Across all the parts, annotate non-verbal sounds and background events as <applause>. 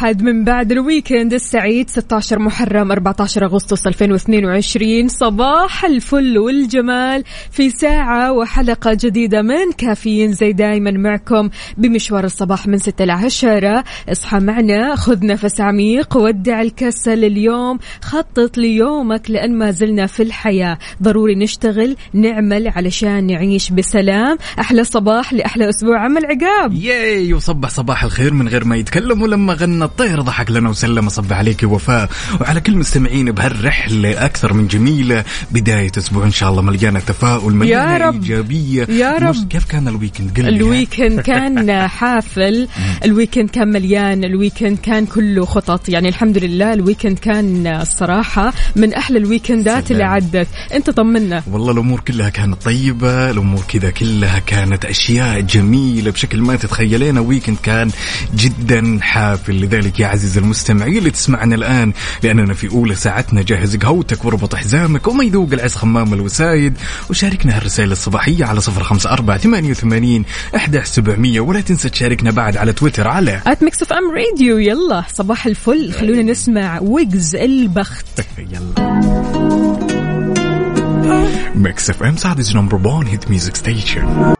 الأحد من بعد الويكند السعيد 16 محرم 14 أغسطس 2022 صباح الفل والجمال في ساعة وحلقة جديدة من كافيين زي دايما معكم بمشوار الصباح من 6 ل 10 اصحى معنا خذ نفس عميق ودع الكسل اليوم خطط ليومك لأن ما زلنا في الحياة. ضروري نشتغل نعمل علشان نعيش بسلام. أحلى صباح لأحلى أسبوع. عمل عقاب ياي وصبح صباح الخير من غير ما يتكلم ولما غنى الطير ضحك لنا وسلم صبح عليك يا وفاء. وعلى كل مستمعين بهالرحلة أكثر من جميلة بداية أسبوع إن شاء الله مليانة تفاؤل مليانة رب. إيجابية. يا رب. كيف كان ال weekend؟ قل الويكند <laughs> كان حافل. ال weekend كان مليان. ال weekend كان كله خطط. يعني الحمد لله ال weekend كان الصراحة من أحلى الويكندات سلام. اللي عدت. أنت طمنا. والله الأمور كلها كانت طيبة الأمور كذا كلها كانت أشياء جميلة بشكل ما تتخيلين weekend كان جدا حافل. لذلك يا عزيز المستمعين اللي تسمعنا الآن لأننا في أولى ساعتنا جهز قهوتك واربط حزامك وما يذوق العز خمام الوسايد وشاركنا هالرسائل الصباحية على صفر خمسة أربعة ثمانية وثمانين إحدى سبعمية ولا تنسى تشاركنا بعد على تويتر على at Mix FM Radio يلا صباح الفل. خلونا نسمع ويجز البخت. <laughs> يلا. Mix FM Saudi's number 1 hit music station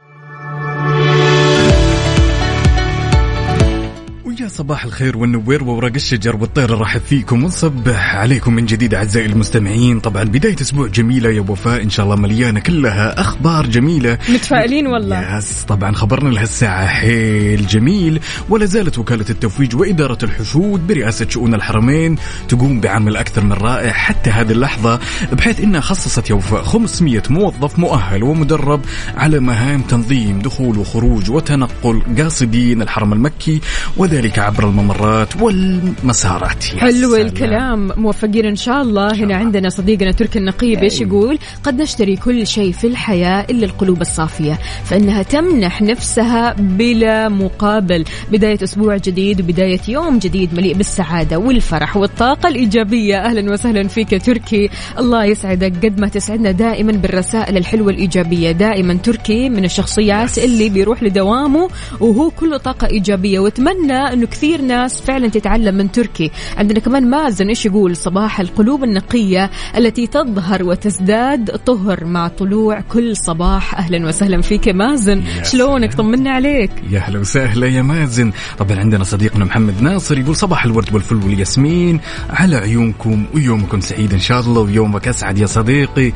صباح الخير والنوير وورق الشجر والطير نرحب فيكم ونصبح عليكم من جديد أعزائي المستمعين. طبعا بداية أسبوع جميلة يا وفاء إن شاء الله مليانة كلها أخبار جميلة. متفائلين والله. يس طبعا خبرنا لهالساعة حيل جميل. ولا زالت وكالة التفويج وإدارة الحشود برئاسة شؤون الحرمين تقوم بعمل أكثر من رائع حتى هذه اللحظة بحيث إنها خصصت يا وفاء 500 موظف مؤهل ومدرب على مهام تنظيم دخول وخروج وتنقل قاصدين الحرم المكي وذلك عبر الممرات والمسارات. حلو سلام. الكلام. موفقين إن شاء الله. هنا عندنا صديقنا تركي النقيب إيش يقول؟ قد نشتري كل شيء في الحياة إلا القلوب الصافية فإنها تمنح نفسها بلا مقابل. بداية أسبوع جديد وبداية يوم جديد مليء بالسعادة والفرح والطاقة الإيجابية. أهلا وسهلا فيك يا تركي. الله يسعدك قد ما تسعدنا دائما بالرسائل الحلوة الإيجابية. دائما تركي من الشخصيات اللي بيروح لدوامه وهو كله طاقة إيجابية. وأتمنى انه كثير ناس فعلا تتعلم من تركي. عندنا كمان مازن إيش يقول؟ صباح القلوب النقية التي تظهر وتزداد طهر مع طلوع كل صباح. أهلا وسهلا فيك يا مازن. يا شلونك. طمنا عليك. يا هلا وسهلا يا مازن. طبعا عندنا صديقنا محمد ناصر يقول صباح الورد والفل والياسمين على عيونكم ويومكم سعيد إن شاء الله ويومك أسعد يا صديقي.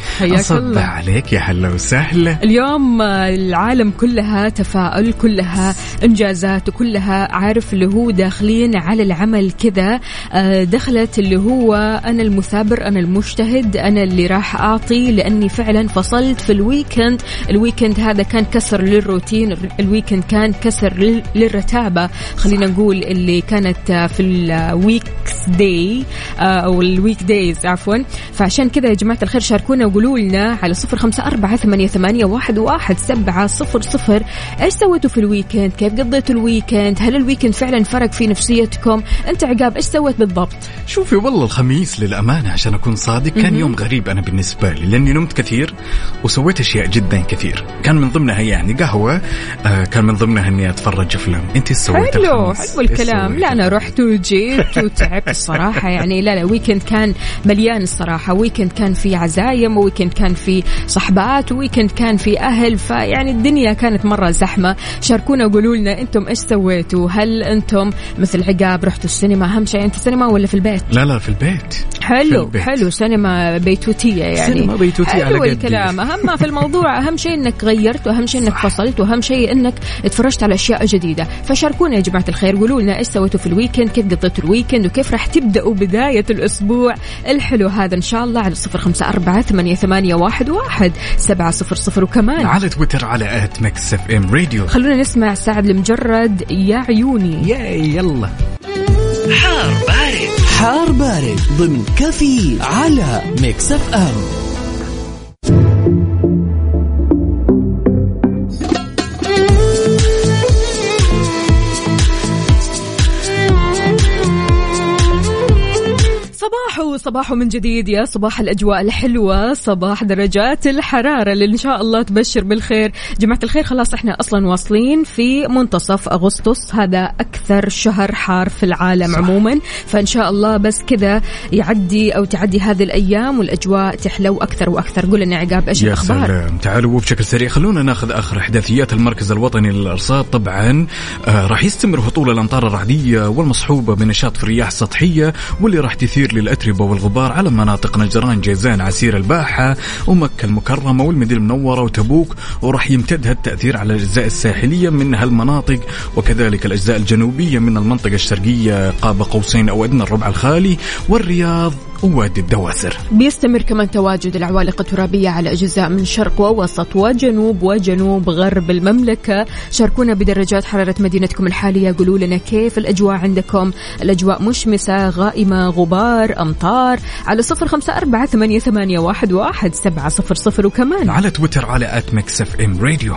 الله. عليك يا هلا وسهلا. اليوم العالم كلها تفاؤل كلها إنجازات وكلها عارف اللي هو داخلين على العمل كذا آه، دخلت اللي هو أنا المثابر أنا المجتهد أنا اللي راح أعطي لأني فعلا فصلت في ال weekend ال weekend هذا كان كسر للروتين ال weekend كان كسر لل- للرتابة. خلينا نقول اللي كانت آه، في ال weeks day أو ال week days عفوا. فعشان كذا يا جماعة الخير شاركونا وقولوا لنا على صفر خمسه اربعه ثمانيه, ثمانية واحد, واحد سبعه صفر صفر إيش سويتوا في ال weekend كيف قضيتوا ال weekend هل ال weekend فعلا فرق في نفسيتكم. أنت عقاب إيش سويت بالضبط؟ شوفي والله الخميس للأمانة عشان أكون صادق كان يوم غريب أنا بالنسبة لي لأني نمت كثير وسويت أشياء جدا كثير. كان من ضمنها يعني قهوة آه كان من ضمنها إني أتفرج أفلام. أنت إيش سويت حلو؟ حلو الكلام؟ لا أنا رحت وجيت وتعبت الصراحة. يعني لا لا weekend كان مليان الصراحة. weekend كان في عزايم weekend كان في صحبات weekend كان في أهل فيعني الدنيا كانت مرة زحمة. شاركونا وقولوا لنا أنتم إيش سويتوا؟ هل أنتم عندكم مثل عقاب رحتوا السينما أهم شيء أنت السينما ولا في البيت؟ لا لا في البيت. في حلو البيت. حلو سينما بيتوتية يعني. سينما بيتوتية على حلو قدي. الكلام. أهم ما في الموضوع أهم شيء إنك غيرت وأهم شيء إنك فصلت وأهم شيء إنك اتفرجت على أشياء جديدة. فشاركونا يا جماعة الخير قولوا لنا إيش سويتوا في ال weekend كيف قضيتوا ال weekend وكيف راح تبدأوا بداية الأسبوع الحلو هذا. إن شاء الله على صفر خمسة أربعة ثمانية, ثمانية واحد, واحد سبعة صفر صفر. وكمان على تويتر على at Mix FM Radio خلونا نسمع سعد لمجرد يا عيوني. ياي يلا. حار بارد. حار بارد ضمن كافيين على Mix FM. صباح صباح من جديد يا صباح الأجواء الحلوة صباح درجات الحرارة اللي إن شاء الله تبشر بالخير. جماعة الخير خلاص إحنا أصلا واصلين في منتصف أغسطس هذا أكثر شهر حار في العالم صح. عموما. فإن شاء الله بس كذا يعدي أو تعدي هذه الأيام والأجواء تحلو أكثر وأكثر. قول لنا عقاب إيش يا الأخبار؟ سلام. تعالوا بشكل سريع خلونا ناخذ آخر إحداثيات المركز الوطني للأرصاد. طبعا آه راح يستمر هطول الأمطار الرعدية والمصحوبة بنشاط في الرياح السطحية واللي راح تثير للأتربة والغبار على مناطق نجران جيزان عسير الباحة ومكة المكرمة والمدينة المنورة وتبوك وراح يمتد هالتأثير على الأجزاء الساحلية من هالمناطق وكذلك الأجزاء الجنوبية من المنطقة الشرقية قاب قوسين أو أدنى الربع الخالي والرياض ووادي الدواسر. بيستمر كمان تواجد العوالق الترابية على أجزاء من شرق ووسط وجنوب وجنوب غرب المملكة. شاركونا بدرجات حرارة مدينتكم الحالية. قولوا لنا كيف الأجواء عندكم. الأجواء مشمسة غائمة غبار أمطار. على صفر خمسة أربعة ثمانية, ثمانية واحد, واحد سبعة صفر صفر وكمان. على تويتر على at Mix FM Radio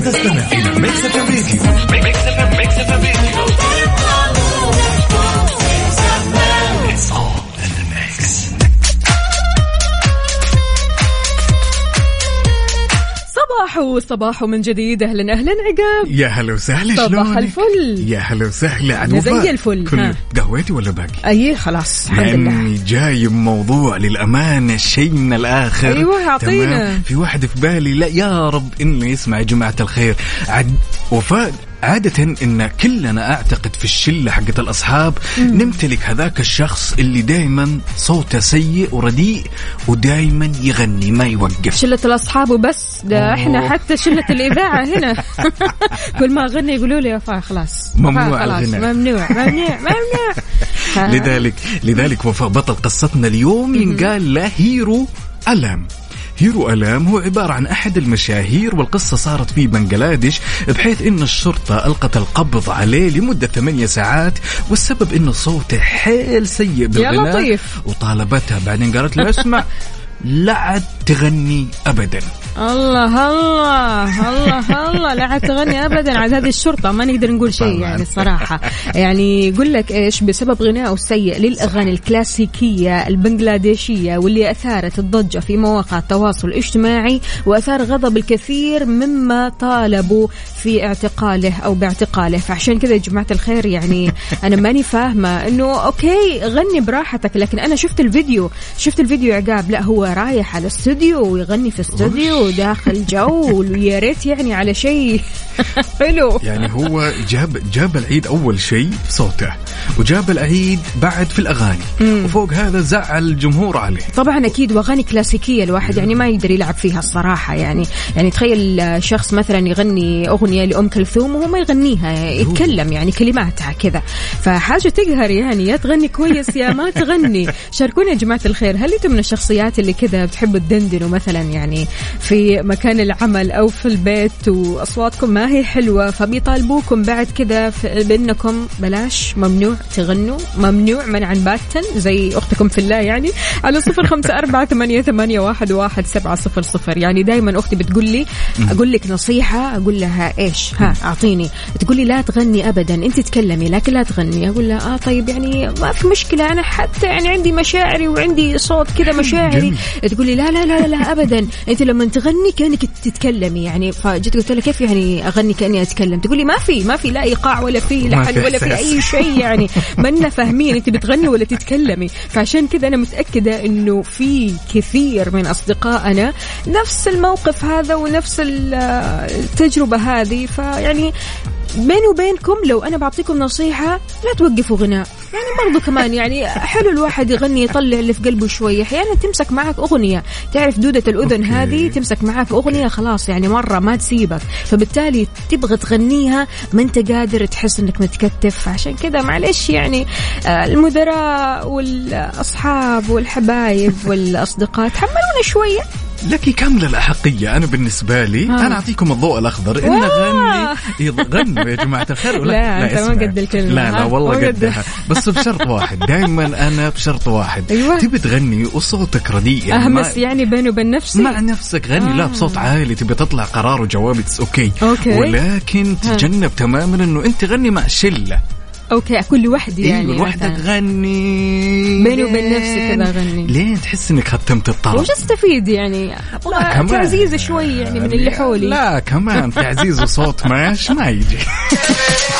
تستمع إلى Mix FM Mix FM Radio صباح صباح من جديد أهلا أهلا عقاب يا هلا وسهلا صباح شلونك؟ الفل. يا هلا وسهلا عاد زي. الفل. كل. قهوتي ولا باقي؟ أي خلاص الحمد لله جاي بموضوع للأمانة شيء من الآخر أيوة، أعطينا. تمام؟ في واحد في بالي لا يا رب إنه يسمع يا جماعة الخير عد وفاء عادة إن كلنا أعتقد في الشلة حقت الأصحاب نمتلك هذاك الشخص اللي دائما صوته سيء ورديء ودائما يغني ما يوقف. شلة الأصحاب وبس. ده أوه. إحنا حتى شلة الإذاعة هنا. <laughs> كل ما أغني يقولوا لي فا خلاص. ممنوع وفاء الغناء. ممنوع ممنوع <laughs> ممنوع. لذلك لذلك وفاء بطل قصتنا اليوم ينقال له هيرو ألام هيرو ألام هو عبارة عن أحد المشاهير والقصة صارت في بنغلاديش بحيث أن الشرطة ألقت القبض عليه لمدة ثمانية ساعات والسبب أنه صوته حيل سيء بالغناء. وطالبتها بعدين قالت له اسمع لا عاد تغني أبدا الله الله الله الله. لا تغني ابدا عاد هذه الشرطة. ما نقدر نقول شيء. يعني الصراحه يعني يقول لك إيش؟ بسبب غنائه السيء للأغاني الكلاسيكية البنغلاديشية واللي أثارت الضجة في مواقع التواصل الاجتماعي وأثار غضب الكثير مما طالبوا في اعتقاله أو باعتقاله. فعشان كذا يا جماعة الخير يعني أنا ماني فاهمة إنه okay غني براحتك. لكن أنا شفت الفيديو شفت الفيديو عقاب. لا هو رايح على استوديو ويغني في استوديو وداخل جو ويا ريت يعني على شيء <laughs> حلو. يعني هو جاب جاب العيد أول شيء صوته وجاب العيد بعد في الأغاني. وفوق هذا زعل الجمهور عليه. طبعا أكيد وأغاني كلاسيكية الواحد يعني ما يقدر يلعب فيها الصراحة يعني. يعني تخيل شخص مثلا يغني أغنية لأم كلثوم وهو ما يغنيها يتكلم يعني كلماتها كذا. فحاجة تقهر يعني يا تغني كويس يا ما تغني. شاركونا يا جماعة الخير هل أنتم من الشخصيات اللي كذا بتحبوا تدندنوا مثلا يعني في مكان العمل أو في البيت وأصواتكم ما هي حلوة فبيطالبوكم بعد كذا بانكم بلاش ممنوع تغنوا ممنوع منعا باتا زي أختكم في الله يعني على صفر خمسة أربعة ثمانية, ثمانية واحد, واحد سبعة صفر صفر. يعني دائما أختي بتقول لي أقول لك نصيحة أقول لها إيش؟ ها أعطيني. تقول لي لا تغني ابدا أنت تكلمي لكن لا تغني. أقول لها آه طيب يعني ما في مشكلة أنا حتى يعني عندي مشاعري وعندي صوت كذا مشاعري. تقول لي لا لا لا لا ابدا. أنت لما تغني كأنك تتكلمي. يعني فجيت قلت لها كيف يعني أغني كأني أتكلم؟ تقولي ما في ما في لا إيقاع ولا في لحن في ولا في. أي شيء يعني. <laughs> ما فاهمين أنت بتغني ولا تتكلمي. فعشان كذا أنا متأكدة إنه في كثير من أصدقائنا نفس الموقف هذا ونفس ال- التجربه هذه. فيعني بيني وبينكم لو أنا بعطيكم نصيحة لا توقفوا غناء. يعني برضو كمان يعني حلو الواحد يغني يطلع اللي في قلبه شوية أحيانا تمسك معك أغنية. تعرف دودة الأذن أوكي. هذه تمسك معك أغنية خلاص يعني مرة ما تسيبك. فبالتالي تبغى تغنيها ما أنت قادر تحس إنك متكتف. عشان كذا معلش يعني آه، المدراء والأصحاب والحبايب والأصدقاء تحملونا شوية. لك كامل الأحقية أنا بالنسبة لي آه. أنا أعطيكم الضوء الأخضر إن. غني غنوا يا جماعة الخير ولا لا، أنت ما. قد الكلمة، لا لا؟ والله. قدها بس بشرط واحد دائما أنا بشرط واحد أيوة. تبي تغني وصوتك رديء يعني ما- اهمس يعني بيني وبين نفسي مع نفسك غني لا آه. بصوت عالي تبي تطلع قرار وجواب okay okay. ولكن. تجنب تماما إنه أنت غني مع شلة okay اكون لوحدي يعني أيوه لوحدك مثلاً. غني. بيني وبين نفسي كذا أغني. لين تحس إنك ختمت الطرب؟ وش استفيد يعني. لا كمان. تعزيز شوي يعني من اللي حولي. لا كمان تعزيز وصوت ماش ما يجي. <laughs>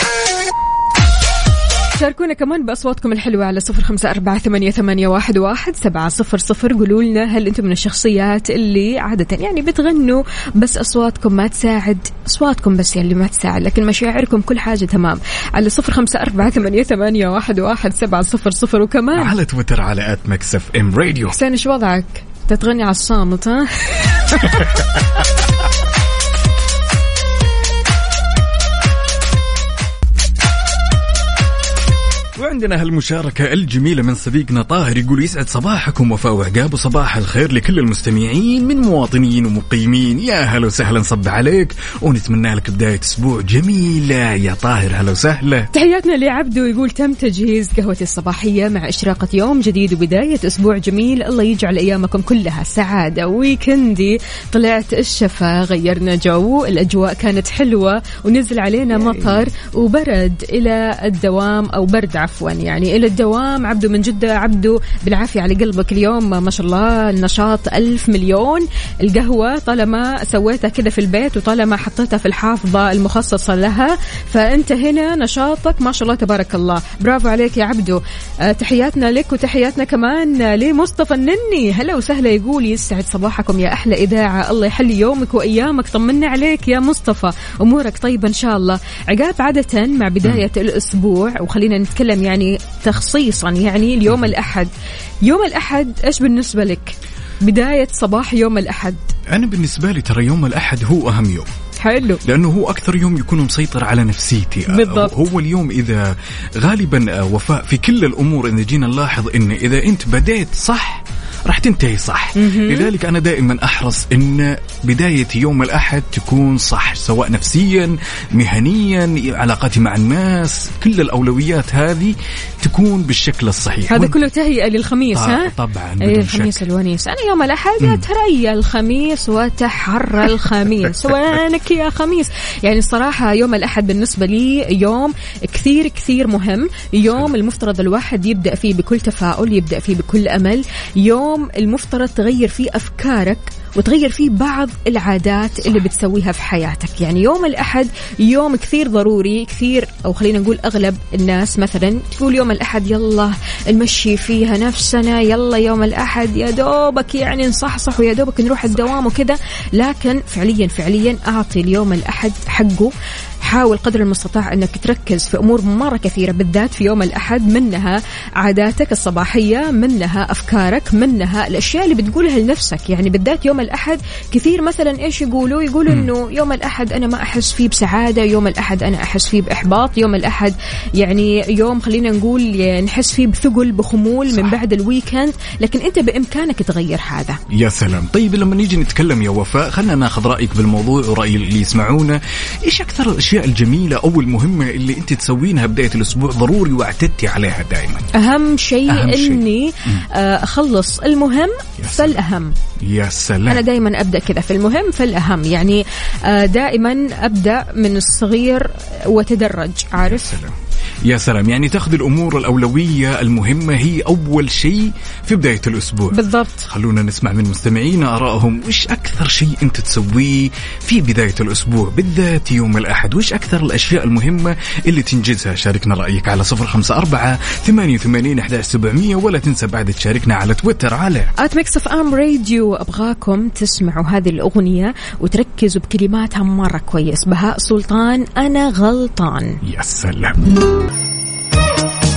شاركونا كمان بأصواتكم الحلوة على صفر خمسة أربعة ثمانية, ثمانية واحد, واحد سبعة صفر صفر. قولوا لنا هل أنتم من الشخصيات اللي عادة يعني بتغنوا بس أصواتكم ما تساعد؟ أصواتكم بس اللي ما تساعد لكن مشاعركم كل حاجة تمام. على صفر خمسة أربعة ثمانية, ثمانية واحد, واحد سبعة صفر صفر. وكمان على تويتر على at Mix FM Radio حسين إيش وضعك؟ تتغني على الصامت ها؟ <laughs> وعندنا هالمشاركة الجميلة من صديقنا طاهر يقول يسعد صباحكم وفاء وعقاب وصباح الخير لكل المستمعين من مواطنين ومقيمين. يا هلا وسهلا صب عليك. ونتمنى لك بداية أسبوع جميلة. يا طاهر هلا وسهلا. تحياتنا لعبدو يقول تم تجهيز قهوتي الصباحية مع إشراقة يوم جديد وبداية أسبوع جميل. الله يجعل أيامكم كلها سعادة. ويكندي طلعت الشفا غيرنا جو الأجواء كانت حلوة ونزل علينا مطر وبرد إلى الدوام أو برد عفوا. يعني إلى الدوام عبدو من جدة. عبدو بالعافية على قلبك اليوم. ما شاء الله النشاط ألف مليون. القهوة طالما سويتها كذا في البيت وطالما حطيتها في الحافظة المخصصة لها فأنت هنا نشاطك. ما شاء الله تبارك الله. برافو عليك يا عبدو. آه، تحياتنا لك وتحياتنا كمان لمصطفى النني. هلا وسهلا يقول يسعد صباحكم يا أحلى إذاعة. الله يحلي يومك وأيامك. طمنا عليك يا مصطفى. أمورك طيبة إن شاء الله. عقاب عادة مع بداية الأسبوع وخلينا نتكلم يعني تخصيصا يعني اليوم الأحد. يوم الأحد إيش بالنسبة لك؟ بداية صباح يوم الأحد. أنا بالنسبة لي ترى يوم الأحد هو أهم يوم. حلو. لأنه هو أكثر يوم يكون مسيطر على نفسيتي. بالضبط. هو اليوم إذا غالبا آه، وفاء في كل الأمور إذا جينا نلاحظ إن إذا أنت بديت صح راح تنتهي صح. لذلك أنا دائما أحرص إن بداية يوم الأحد تكون صح سواء نفسيا مهنيا علاقاتي مع الناس كل الأولويات هذه تكون بالشكل الصحيح. هذا كله تهيئة للخميس طبعاً- ها؟ طبعاً، بدون الخميس. الونيس. أنا يوم الأحد اتريا الخميس وتحرى الخميس. <laughs> وينك يا خميس؟ يعني الصراحة يوم الأحد بالنسبة لي يوم كثير كثير مهم. يوم المفترض الواحد يبدأ فيه بكل تفاؤل يبدأ فيه بكل أمل. يوم المفترض تغير فيه أفكارك وتغير فيه بعض العادات اللي بتسويها في حياتك. يعني يوم الأحد يوم كثير ضروري كثير أو خلينا نقول أغلب الناس مثلا تقول يوم الأحد يلا نمشي فيها نفسنا يلا يوم الأحد يا دوبك يعني نصحصح ويا دوبك نروح الدوام وكذا. لكن فعليا فعليا أعطي اليوم الأحد حقه حاول قدر المستطاع أنك تركز في أمور مرة كثيرة بالذات في يوم الأحد منها عاداتك الصباحية منها أفكارك منها الأشياء اللي بتقولها لنفسك. يعني بالذات يوم الأحد كثير مثلا إيش يقولوا؟ يقولوا إنه يوم الأحد أنا ما أحس فيه بسعادة يوم الأحد أنا أحس فيه بإحباط يوم الأحد يعني يوم خلينا نقول يعني نحس فيه بثقل بخمول صح. من بعد الويكند. لكن أنت بإمكانك تغير هذا. يا سلام. طيب لما نيجي نتكلم يا وفاء خلينا ناخذ رأيك بالموضوع ورأي اللي يسمعونا إيش أكثر الأشياء الجميلة أو المهمة اللي أنت تسوينها بداية الأسبوع ضروري واعتدتي عليها دائما. أهم شيء أهم. إني آه، أخلص. المهم يا. فالأهم. يا سلام. أنا دائما أبدأ كذا. في المهم فالأهم. يعني آه، دائما أبدأ من الصغير وتدرج يا عارف؟ سلام. يا سلام. يعني تاخذ الأمور الأولوية المهمة هي أول شيء في بداية الأسبوع. بالضبط. خلونا نسمع من مستمعينا آرائهم وش أكثر شيء أنت تسويه في بداية الأسبوع؟ بالذات يوم الأحد وش أكثر الأشياء المهمة اللي تنجزها؟ شاركنا رأيك على صفر خمسة أربعة ثمانية وثمانين احداش سبعمئه ولا تنسى بعد تشاركنا على تويتر على Mix FM Radio. أبغاكم تسمعوا هذه الأغنية وتركزوا بكلماتها مرة كويس. بهاء سلطان أنا غلطان. يا سلام.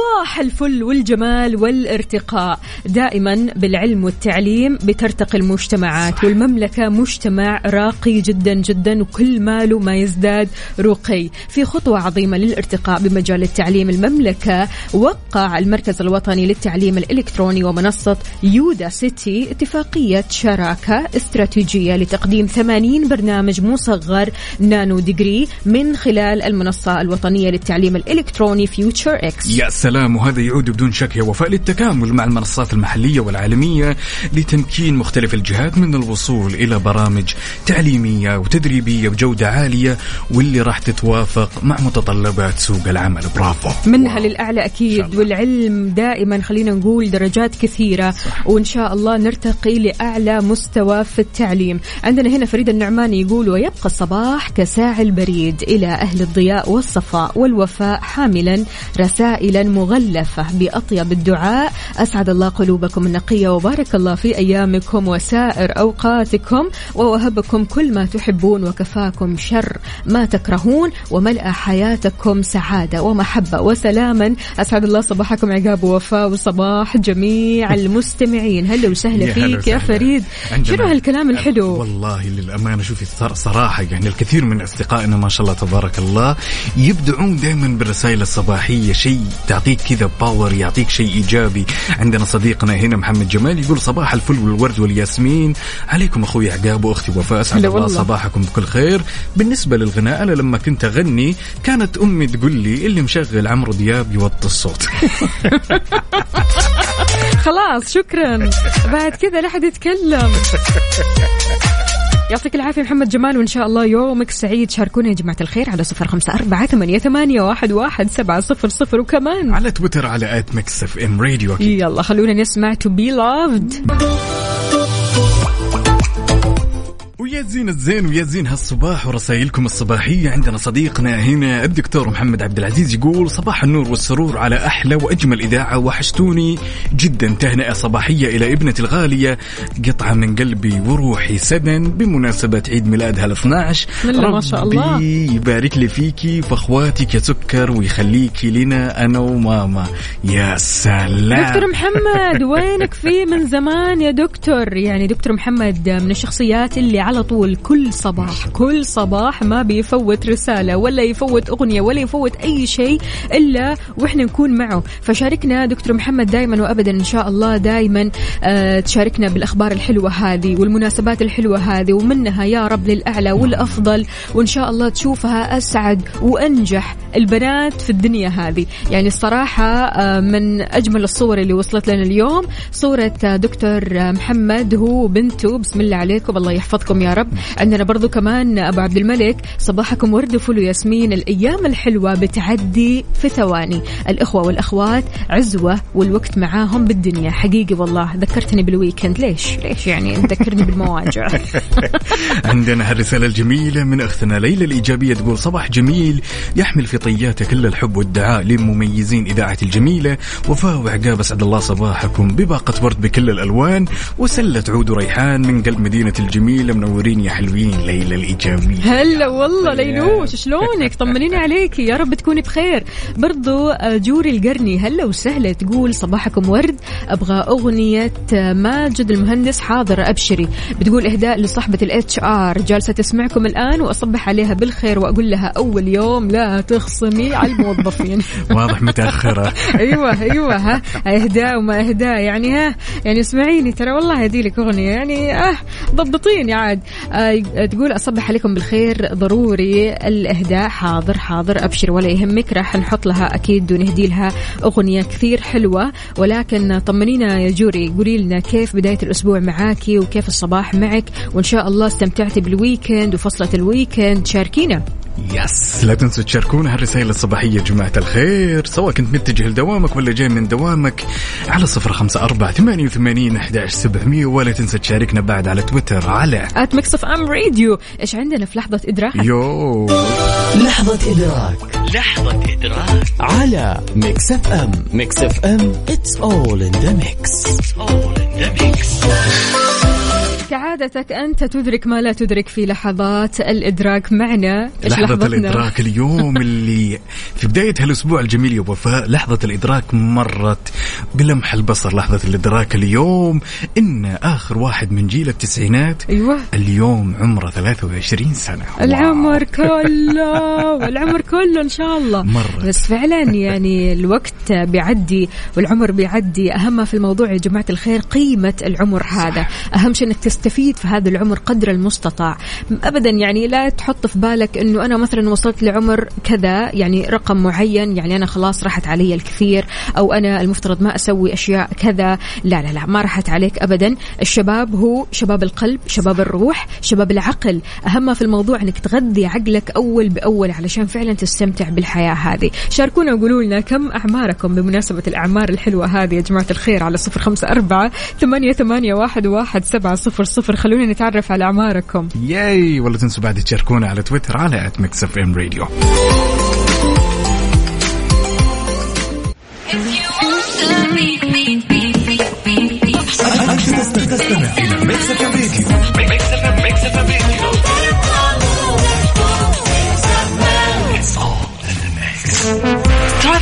صباح الفل والجمال والارتقاء. دائما بالعلم والتعليم بترتقي المجتمعات والمملكة مجتمع راقي جدا جدا وكل ماله ما يزداد رقي. في خطوة عظيمة للارتقاء بمجال التعليم. المملكة وقع المركز الوطني للتعليم الإلكتروني ومنصة Udacity اتفاقية شراكة استراتيجية لتقديم 80 برنامج مصغر nano degree من خلال المنصة الوطنية للتعليم الإلكتروني FutureX. يا سلام. وهذا يعود بدون شك يا وفاء للتكامل مع المنصات المحلية والعالمية لتمكين مختلف الجهات من الوصول إلى برامج تعليمية وتدريبية بجودة عالية واللي راح تتوافق مع متطلبات سوق العمل برافو منها واو. للأعلى أكيد. والعلم دائما خلينا نقول درجات كثيرة صح. وإن شاء الله نرتقي لأعلى مستوى في التعليم عندنا هنا فريد النعماني يقول ويبقى الصباح كساعي البريد إلى أهل الضياء والصفاء والوفاء حاملا رسائلا مغلفة بأطيب الدعاء. أسعد الله قلوبكم النقية وبارك الله في أيامكم وسائر أوقاتكم. ووهبكم كل ما تحبون وكفاكم شر ما تكرهون. وملأ حياتكم سعادة ومحبة وسلاما. أسعد الله صباحكم عقاب ووفاء وصباح جميع <laughs> المستمعين. هلا وسهلا فيك يا. فريد. شنو هالكلام الحلو؟ والله للأمانة شوفي صر- صراحة يعني الكثير من أصدقائنا ما شاء الله تبارك الله يبدعون دائما بالرسائل الصباحية. شيء تعطيك كذا باور يعطيك شيء إيجابي. عندنا صديقنا هنا محمد جمال يقول صباح الفل والورد والياسمين. عليكم أخوي عقاب وأختي وفاء هلا الله. صباحكم بكل خير. بالنسبة للغناء أنا لما كنت أغني كانت أمي تقول لي اللي مشغل عمرو دياب يوطي الصوت. <laughs> خلاص شكرا. بعد كذا لا حد يتكلم. <laughs> يعطيك العافية محمد جمال وإن شاء الله يومك سعيد. شاركونا يا جماعة الخير على صفر خمسة أربعة ثمانية, ثمانية واحد, واحد سبعة صفر صفر. وكمان على تويتر على at Mix FM Radio يلا خلونا نسمع To Be Loved. ويا زين الزين ويا زين هالصباح ورسائلكم الصباحية عندنا صديقنا هنا الدكتور محمد عبد العزيز يقول صباح النور والسرور على أحلى وأجمل إذاعة وحشتوني جدا. تهنئة صباحية إلى ابنتي الغالية قطعة من قلبي وروحي سدن بمناسبة عيد ميلادها ال 12 بسم الله ما شاء الله. ربي يبارك لي فيكي واخواتك يا سكر ويخليكي لنا أنا وماما. يا سلام. دكتور محمد <laughs> وينك في من زمان يا دكتور؟ يعني دكتور محمد من الشخصيات اللي على طول كل صباح كل صباح ما بيفوت رسالة ولا يفوت أغنية ولا يفوت أي شيء إلا وإحنا نكون معه. فشاركنا دكتور محمد دائما وأبدا إن شاء الله دائما آه تشاركنا بالأخبار الحلوة هذه والمناسبات الحلوة هذه ومنها يا رب للأعلى والأفضل. وإن شاء الله تشوفها أسعد وأنجح البنات في الدنيا هذه. يعني الصراحة آه، من أجمل الصور اللي وصلت لنا اليوم صورة دكتور محمد هو وبنته بسم الله عليكم. الله يحفظكم يا رب. عندنا برضو كمان أبو عبد الملك صباحكم ورد وفل وياسمين الأيام الحلوة بتعدي في ثواني. الإخوة والأخوات عزوة والوقت معاهم بالدنيا. حقيقي والله ذكرتني بالويكند ليش؟ ليش يعني؟ تذكرني بالمواجع. <laughs> عندنا هالرسالة الجميلة من أختنا ليلى الإيجابية تقول صباح جميل يحمل في طياته كل الحب والدعاء لمميزين إذاعة الجميلة. وفاء وعقاب أسعد الله صباحكم. بباقة ورد بكل الألوان وسلة عود وريحان من قلب مدينة الجميلة منورين يا حلوين ليلى الإيجابية. هلا والله ليلوش شلونك؟ طمنيني عليكي يا رب تكوني بخير. برضو آه، جوري القرني هلا وسهلا تقول صباحكم ورد. أبغى أغنية آه، ماجد المهندس حاضر أبشري. بتقول إهداء لصاحبة ال HR. جالسة تسمعكم الآن وأصبح عليها بالخير وأقول لها أول يوم لا تخصمي على الموظفين. <laughs> واضح متأخرة. <laughs> أيوه أيوه ها. إهداء وما إهداء يعني ها. يعني اسمعيني ترى والله هدي لك أغنية يعني آه ضبطيني عاد. تقول أصبح عليكم بالخير ضروري الإهداء. حاضر حاضر أبشر ولا يهمك راح نحط لها أكيد ونهدي لها أغنية كثير حلوة. ولكن طمنينا يا جوري قولي لنا كيف بداية الأسبوع معاكي وكيف الصباح معك؟ وإن شاء الله استمتعتي بال weekend وفصلة ال weekend شاركينا. yes لا تنسوا تشاركونا هالرسائل الصباحية يا جماعة الخير سواء كنت متجه لدوامك ولا جاي من دوامك على صفر خمسة أربعة ثمانية وثمانين أحداش سبعمية ولا تنسى تشاركنا بعد على تويتر على at Mix FM Radio إيش عندنا في لحظة إدراك؟ يو. لحظة إدراك. لحظة إدراك. على Mix FM Mix FM it's all in the mix. It's all in the mix. كعادتك انت تدرك ما لا تدرك في لحظات الإدراك معنا. لحظة لحظتنا؟ الإدراك اليوم اللي في بداية هالأسبوع الجميل يا وفاء لحظة الإدراك مرت بلمح البصر. لحظة الإدراك اليوم إن آخر واحد من جيل التسعينات. أيوه. اليوم عمره 23 سنة. العمر <laughs> كله والعمر كله إن شاء الله. مرت. بس فعلا يعني الوقت بيعدي والعمر بيعدي. أهم ما في الموضوع يا جماعة الخير قيمة العمر هذا. أهم شيء إنك تستفيد في هذا العمر قدر المستطاع. ابدا يعني لا تحط في بالك إنه أنا مثلا وصلت لعمر كذا يعني رقم معين يعني أنا خلاص راحت علي الكثير أو أنا المفترض ما أسوي أشياء كذا. لا لا لا ما راحت عليك ابدا. الشباب هو شباب القلب شباب الروح شباب العقل. أهم في الموضوع إنك تغذي عقلك أول بأول علشان فعلا تستمتع بالحياة هذه. شاركونا وقولوا لنا كم أعماركم بمناسبة الأعمار الحلوة هذه يا جماعة الخير على صفر خمسة أربعة ثمانية, ثمانية واحد, واحد سبعة صفر صفر خلونا نتعرف على اعماركم ياي ولا تنسوا بعد تشاركونا على تويتر على at Mix FM Radio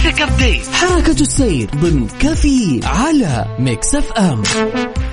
traffic update حركة السير ضمن كفي على Mix FM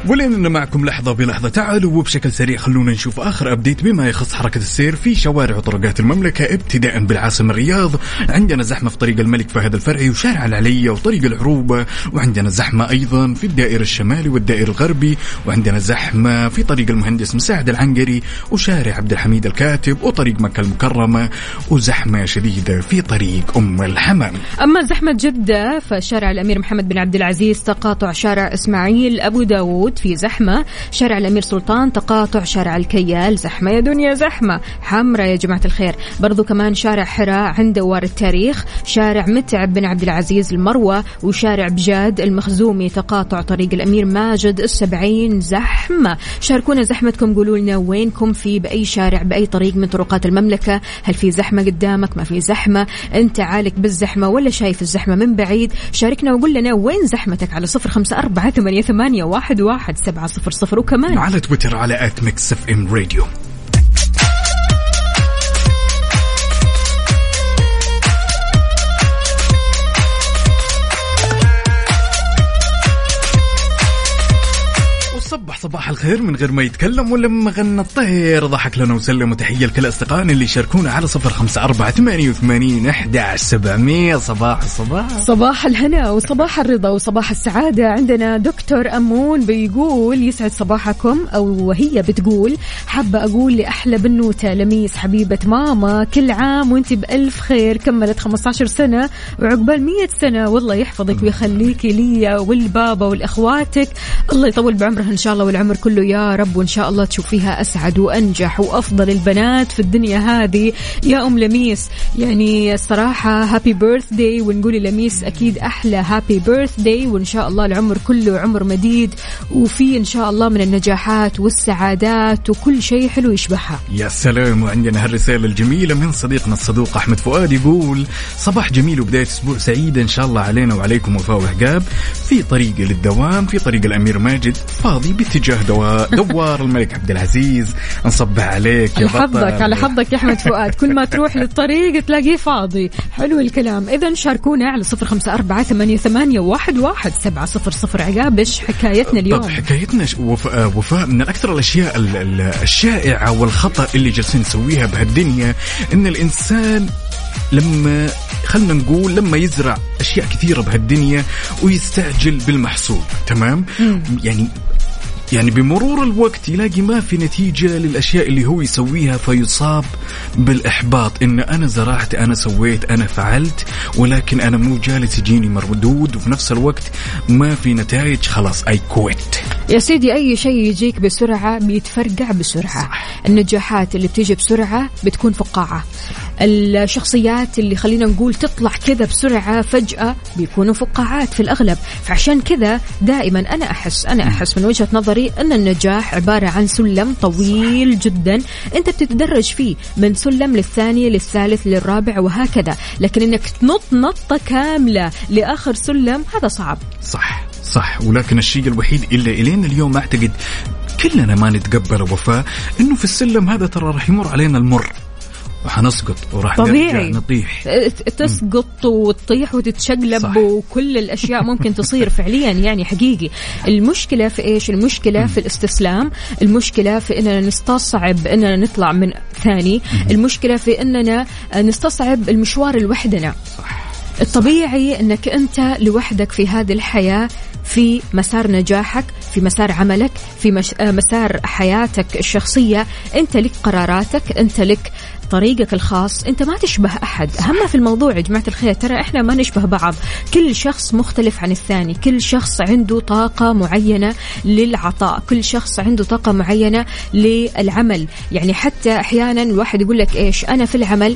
ولأننا معكم لحظة بلحظة تعالوا وبشكل سريع خلونا نشوف آخر update بما يخص حركة السير في شوارع وطرقات المملكة ابتداء بالعاصمة الرياض. عندنا زحمة في طريق الملك فهد الفرعي وشارع العليا وطريق العروبة وعندنا زحمة أيضا في الدائر الشمالي والدائر الغربي. وعندنا زحمة في طريق المهندس مساعد العنقري وشارع عبد الحميد الكاتب وطريق مكة المكرمة. وزحمة شديدة في طريق أم الحمام. أما زحمة جدة فشارع الأمير محمد بن عبد العزيز تقاطع شارع إسماعيل أبو داود في زحمة. شارع الأمير سلطان تقاطع شارع الكيال. زحمة يا دنيا زحمة حمرة يا جماعة الخير. برضو كمان شارع حراء عند دوار التاريخ. شارع متعب بن عبد العزيز المروة وشارع بجاد المخزومي تقاطع طريق الأمير ماجد السبعين زحمة. شاركونا زحمتكم قولوا لنا وينكم في بأي شارع بأي طريق من طرقات المملكة. هل في زحمة قدامك؟ ما في زحمة. أنت عالق بالزحمة ولا شايف الزحمة من بعيد؟ شاركنا وقول لنا وين زحمتك على صفر خمسة أربعة ثمانية, واحد, واحد سبعة صفر صفر. وكمان على تويتر على at Mix FM Radio صباح الخير من غير ما يتكلم ولما غنى الطير. ضحك لنا وسلم وتحية لكل أصدقائنا اللي يشاركونا على صفر خمسة أربعة ثمانية وثمانين أحد سبعمية. صباح الصباح. صباح الهنا وصباح الرضا وصباح السعادة. عندنا دكتور أمون بيقول يسعد صباحكم أو هي بتقول حابة أقول لأحلى بنوتة لميس حبيبة ماما كل عام وأنت بألف خير. كملت 15 سنة وعقبال 100 سنة. والله يحفظك ويخليكي لي والبابا والأخواتك. الله يطول بعمرها إن شاء الله والعمر كله ونقول له يا رب وإن شاء الله تشوفيها أسعد وأنجح وأفضل البنات في الدنيا هذه. يا أم لميس يعني الصراحة happy birthday ونقول لميس أكيد أحلى happy birthday وإن شاء الله العمر كله عمر مديد وفي إن شاء الله من النجاحات والسعادات وكل شيء حلو يشبهها. يا سلام وعندنا هالرسالة الجميلة من صديقنا الصدوق أحمد فؤاد يقول صباح جميل وبداية أسبوع سعيدة إن شاء الله علينا وعليكم وفاء وعقاب في طريق للدوام في طريق الأمير ماجد فاضي باتجاه دوار الملك عبد العزيز. نصبح عليك يا على بطل. حظك على حظك يا أحمد فؤاد. كل ما تروح للطريق تلاقيه فاضي. حلو الكلام. اذا شاركونا على صفر خمسة أربعة ثمانية, ثمانية واحد, واحد سبعة صفر صفر. عقاب إيش حكايتنا طب اليوم؟ حكايتنا ش- وفاء, وفاء من أكثر الأشياء ال- ال- الشائعة والخطأ اللي جالسين نسويها بهالدنيا إن الإنسان لما خلنا نقول لما يزرع أشياء كثيرة بهالدنيا ويستعجل بالمحصول تمام؟ يعني يعني بمرور الوقت يلاقي ما في نتيجة للأشياء اللي هو يسويها فيصاب بالإحباط. إن أنا زرعت أنا سويت أنا فعلت ولكن أنا مو جالس يجيني مردود وفي نفس الوقت ما في نتائج خلاص أي كويت يا سيدي أي شيء يجيك بسرعة بيتفرقع بسرعة. النجاحات اللي بتيجي بسرعة بتكون فقاعة. الشخصيات اللي خلينا نقول تطلع كذا بسرعة فجأة بيكونوا فقاعات في الأغلب. فعشان كذا دائما أنا أحس أنا أحس من وجهة نظري إن النجاح عبارة عن سلم طويل جدا. أنت بتتدرج فيه من سلم للثاني للثالث للرابع وهكذا. لكن إنك تنط نطة كاملة لآخر سلم هذا صعب. صح صح. ولكن الشيء الوحيد اللي إلينا اليوم أعتقد كلنا ما نتقبله وفاء إنه في السلم هذا ترى راح يمر علينا المر. وحنسقط وراح طبيعي. نرجع نطيح تسقط وتطيح وتتشقلب صح. وكل الأشياء ممكن تصير فعليا يعني حقيقي. المشكلة في إيش؟ المشكلة في الاستسلام المشكلة في إننا نستصعب إننا نطلع من ثاني المشكلة في إننا نستصعب المشوار لوحدنا. صح. الطبيعي إنك أنت لوحدك في هذه الحياة في مسار نجاحك في مسار عملك في مش... آه، مسار حياتك الشخصية. أنت لك قراراتك أنت لك طريقك الخاص. أنت ما تشبه أحد. أهم في الموضوع يا جماعة الخير ترى إحنا ما نشبه بعض. كل شخص مختلف عن الثاني. كل شخص عنده طاقة معينة للعطاء. كل شخص عنده طاقة معينة للعمل. يعني حتى أحيانا الواحد يقول لك إيش أنا في العمل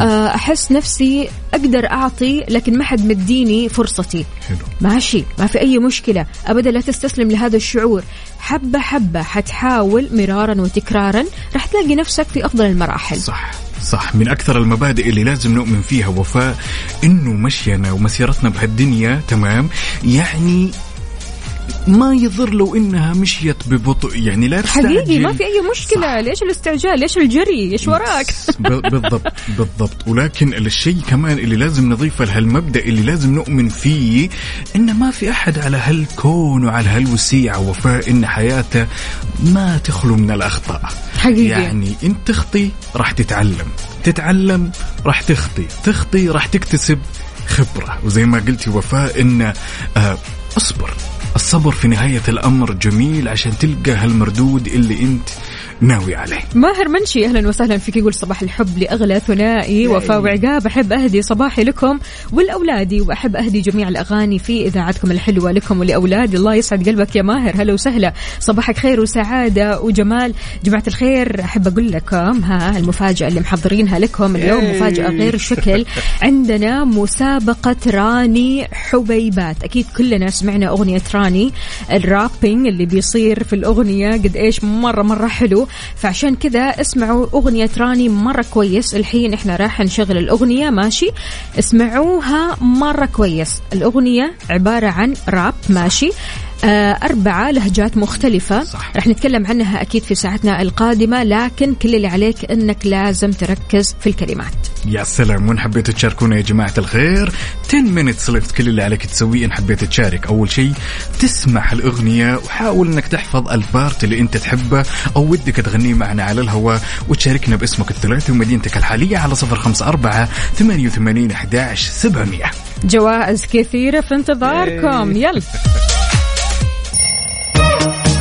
آه، أحس نفسي أقدر أعطي لكن ما حد مديني فرصتي. حلو. ماشي. ما في أي مشكلة. أبدا لا تستسلم لهذا الشعور. حبة حبة حتحاول مرارا وتكرارا. راح تلاقي نفسك في أفضل المراحل. صح. صح. من أكثر المبادئ اللي لازم نؤمن فيها وفاء إنه مشينا ومسيرتنا بهالدنيا تمام. يعني ما يضر لو إنها مشيت ببطء. يعني لا حقيقي تستعجل. ما في أي مشكلة. صح. ليش الاستعجال؟ ليش الجري؟ إيش وراك؟ بالضبط بالضبط. ولكن الشيء كمان اللي لازم نضيفه لهالمبدأ اللي لازم نؤمن فيه إن ما في أحد على هالكون وعلى هالوسيعه وفاء إن حياته ما تخلو من الأخطاء. حقيقي. يعني انت تخطي راح تتعلم. تتعلم راح تخطي. تخطي راح تكتسب خبرة. وزي ما قلتي وفاء ان آه أصبر. الصبر في نهاية الأمر جميل عشان تلقى هالمردود اللي أنت ناوي عليه. ماهر منشي أهلا وسهلا فيك. يقول صباح الحب لأغلى ثنائي وفاء وعقاب. أحب أهدي صباحي لكم ولاولادي وأحب أهدي جميع الأغاني في إذاعتكم الحلوة لكم ولاولادي الله يسعد قلبك يا ماهر. هلا وسهلا. صباحك خير وسعادة وجمال. جماعة الخير أحب أقول لكم ها المفاجأة اللي محضرينها لكم اليوم. مفاجأة غير شكل <laughs> عندنا مسابقة راني حبيبات. أكيد كلنا سمعنا أغنية راني الرابينج اللي بيصير في الأغنية. قد إيش مرة مرة حلو. فعشان كذا اسمعوا أغنية راني مرة كويس. الحين إحنا راح نشغل الأغنية ماشي؟ اسمعوها مرة كويس. الأغنية عبارة عن راب ماشي؟ أربعة لهجات مختلفة. صح. رح نتكلم عنها أكيد في ساعتنا القادمة لكن كل اللي عليك أنك لازم تركز في الكلمات. يا سلام وين حبيتوا تشاركونا يا جماعة الخير؟ 10 minutes left كل اللي عليك تسويه إن حبيت تشارك. أول شيء تسمع الأغنية وحاول إنك تحفظ البارت اللي أنت تحبه أو ودك تغنيه معنا على الهواء وتشاركنا باسمك الثلاثي ومدينتك الحالية على صفر خمسة أربعة ثمانية وثمانين أحداش سبعمية. جوائز كثيرة في انتظاركم. يلا. <laughs>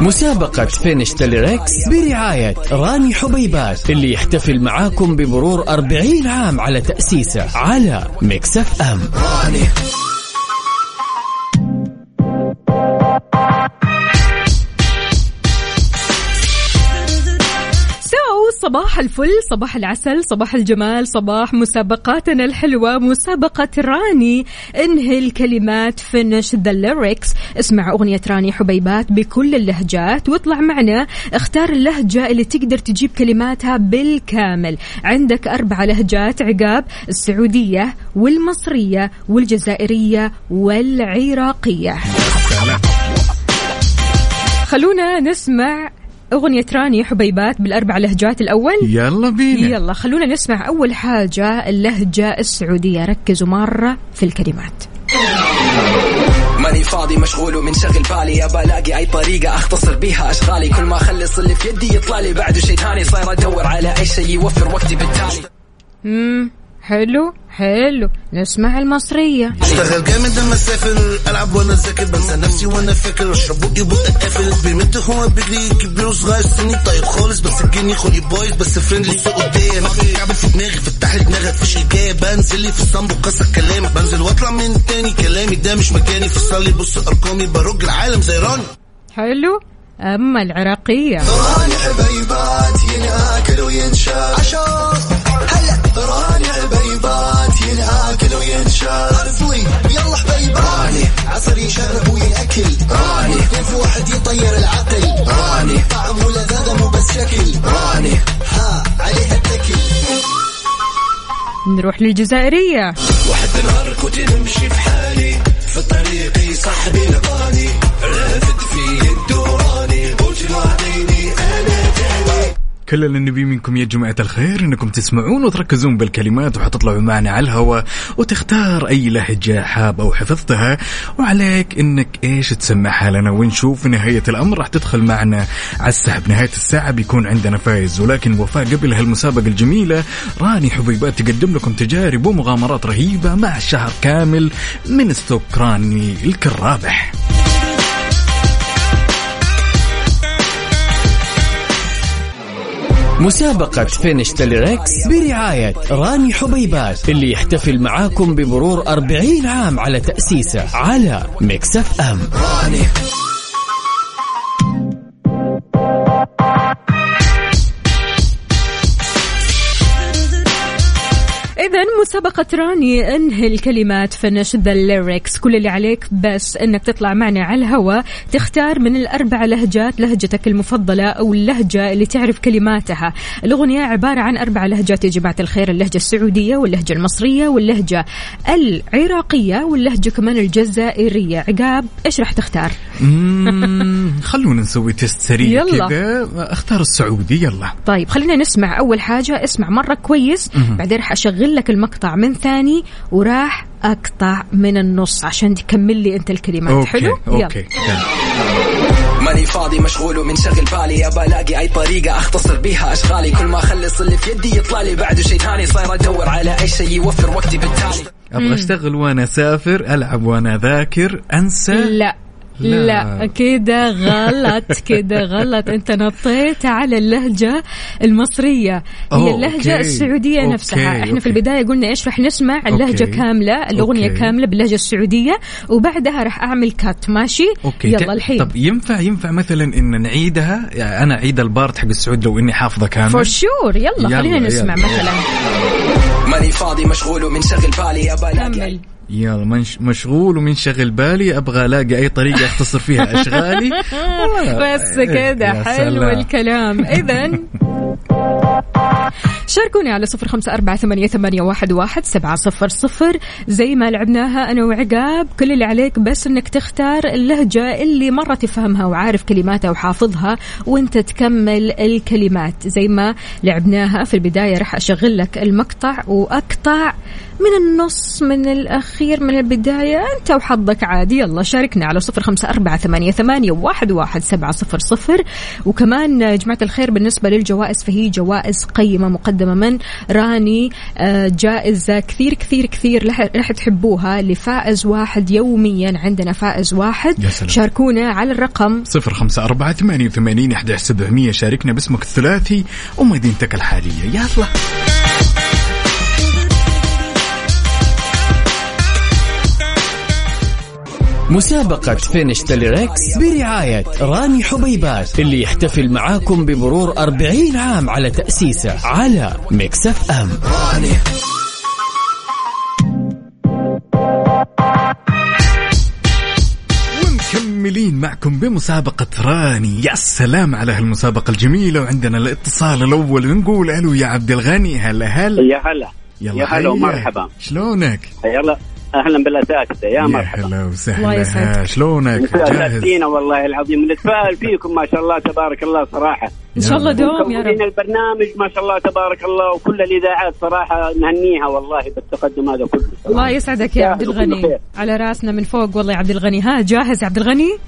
مسابقة finish the lyrics برعاية راني حبيبات اللي يحتفل معاكم بمرور 40 عام على تأسيسه على Mix FM. so صباح الفل صباح العسل صباح الجمال صباح مسابقاتنا الحلوة مسابقة راني. انهي الكلمات finish the lyrics اسمع أغنية راني حبيبات بكل اللهجات واطلع معنا. اختار اللهجة اللي تقدر تجيب كلماتها بالكامل. عندك أربع لهجات عقاب السعودية والمصرية والجزائرية والعراقية. خلونا نسمع أغنية راني حبيبات بالأربع لهجات الأول. يلا بينا. يلا خلونا نسمع أول حاجة اللهجة السعودية. ركزوا مرة في الكلمات. ماني فاضي مشغول ومنشغل بالي. ابى الاقي أي طريقة أختصر بيها أشغالي. كل ما أخلص اللي في يدي يطلع لي. بعده شيء ثاني صاير أدور على أي شيء يوفر وقتي بالتالي. حلو حلو. نسمع المصرية. أشتغل جامد لما أسافر ألعب وأنا ذاكر بنسى نفسي وأنا فاكر. أشرب بقي بقى قافل بيمت هو بيجري كبير وصغير سني طيب خالص. بس الجني خلي بايظ بس فريندلي سوق قدام كعب في دماغي فتح لي دماغك فيش الجايه بنزل لي في الصنب وكسر كلامك بنزل واطلع من تاني كلامي. ده مش مكاني فصل لي بص أرقامي. برج العالم زي راني. حلو. أما العراقية. راني حبيبات ينأكل وينشال عشان اصلي يلا حبيبات راني. عصر يشرب ويأكل راني. كيف واحد يطير العقل؟ راني. طعم ولذاذة مو بس شكل راني. ها عليها التكل. نروح للجزائرية واحد نهار كنت نمشي في حالي في طريقي صاحبي لقاني رافد في الدوراني قلت تاني كل اللي نبي منكم يا جماعة الخير إنكم تسمعون وتركزون بالكلمات وحتطلعوا معنا على الهواء وتختار أي لهجة حاب أو حفظتها. وعليك إنك إيش تسمعها لنا ونشوف في نهاية الأمر. راح تدخل معنا على السحب. نهاية الساعة بيكون عندنا فايز. ولكن وفاء قبل هالمسابقة الجميلة راني حبيبات تقدم لكم تجارب ومغامرات رهيبة مع شهر كامل من ستوك راني الكرابح. مسابقة finish the lyrics برعاية راني حبيبات اللي يحتفل معاكم بمرور 40 عام على تأسيسه على Mix FM. إذا مسابقة راني انهي الكلمات finish the lyrics كل اللي عليك بس انك تطلع معنا على الهواء تختار من الأربع لهجات لهجتك المفضلة أو اللهجة اللي تعرف كلماتها. الأغنية عبارة عن أربع لهجات يا جماعة الخير. اللهجة السعودية واللهجة المصرية واللهجة العراقية واللهجة كمان الجزائرية. عقاب إيش راح تختار؟ خلونا نسوي test سريع. كذا. أختار السعودي يلا. طيب خلينا نسمع أول حاجة. اسمع مرة كويس. بعدين راح أشغل لك المقطع. من ثاني وراح أقطع من النص عشان تكمل لي أنت الكلمات. okay حلو؟ okay يلا. ماني فاضي مشغول ومنشغل بالي. ابى الاقي أي طريقة أختصر بيها أشغالي. كل ما أخلص اللي في يدي يطلع لي بعده شيء ثاني. صاير أدور على أي شيء يوفر وقتي بالتالي. أبغى أشتغل وأنا أسافر ألعب وأنا أذاكر أنسى؟ لا. لا. لا كده غلط <laughs> كده غلط أنت نطيت على اللهجة المصرية هي أوه، اللهجة okay. السعودية okay، نفسها إحنا okay. في البداية قلنا إيش راح نسمع اللهجة okay. كاملة الأغنية okay. كاملة باللهجة السعودية وبعدها راح أعمل cut ماشي okay يلا الحين طب ينفع ينفع مثلا إن نعيدها يعني أنا اعيد ال part حق السعودي لو إني حافظة كامل for sure يلا, يلا، خلينا نسمع يلا. مثلا ماني فاضي مشغول ومنشغل بالي الاقي كمل يلا منش مشغول ومنشغل بالي أبغى ألاقي أي طريقة أختصر فيها أشغالي <laughs> بس كده حلو. الكلام اذا <laughs> شاركوني على صفر خمسة أربعة ثمانية, ثمانية واحد, واحد سبعة صفر صفر. زي ما لعبناها أنا وعقاب كل اللي عليك بس أنك تختار اللهجة اللي مرة تفهمها وعارف كلماتها وحافظها وأنت تكمل الكلمات. زي ما لعبناها في البداية راح أشغل لك المقطع وأقطع من النص من الأخير من البداية. أنت وحظك عادي. يلا شاركنا على صفر خمسة أربعة ثمانية, ثمانية واحد, واحد سبعة صفر صفر. وكمان جماعة الخير بالنسبة للجوائز فهي جوائز قيمة مقدمة من راني آه، جائزة كثير كثير كثير رح- راح تحبوها لفائز واحد يوميا عندنا فائز واحد. شاركونا على الرقم. صفر خمسة أربعة ثمانية وثمانين أحد سبعمية. شاركنا باسمك الثلاثي. ومدينتك الحالية. يلا. مسابقة finish the lyrics برعاية راني حبيبات اللي يحتفل معاكم بمرور 40 عام على تأسيسه على Mix FM. ومكملين معكم بمسابقة راني. يا سلام على هالمسابقة الجميلة وعندنا الاتصال الأول نقول ألو يا عبد الغني هلا هلا يا هلا. يلا يا هلا. ومرحبا. شلونك؟ يلا أهلا بالاساتذه يا مرحبا. هلا الله وسهلا شلونك؟ جاهز؟ والله العظيم. نتفائل فيكم ما شاء الله تبارك الله صراحة. إن شاء الله دوم يا رب. البرنامج ما شاء الله تبارك الله وكل الإذاعات صراحة نهنيها والله بالتقدم هذا كله الله يسعدك يا يا عبد الغني. على رأسنا من فوق والله يا عبد الغني. ها جاهز يا عبد الغني؟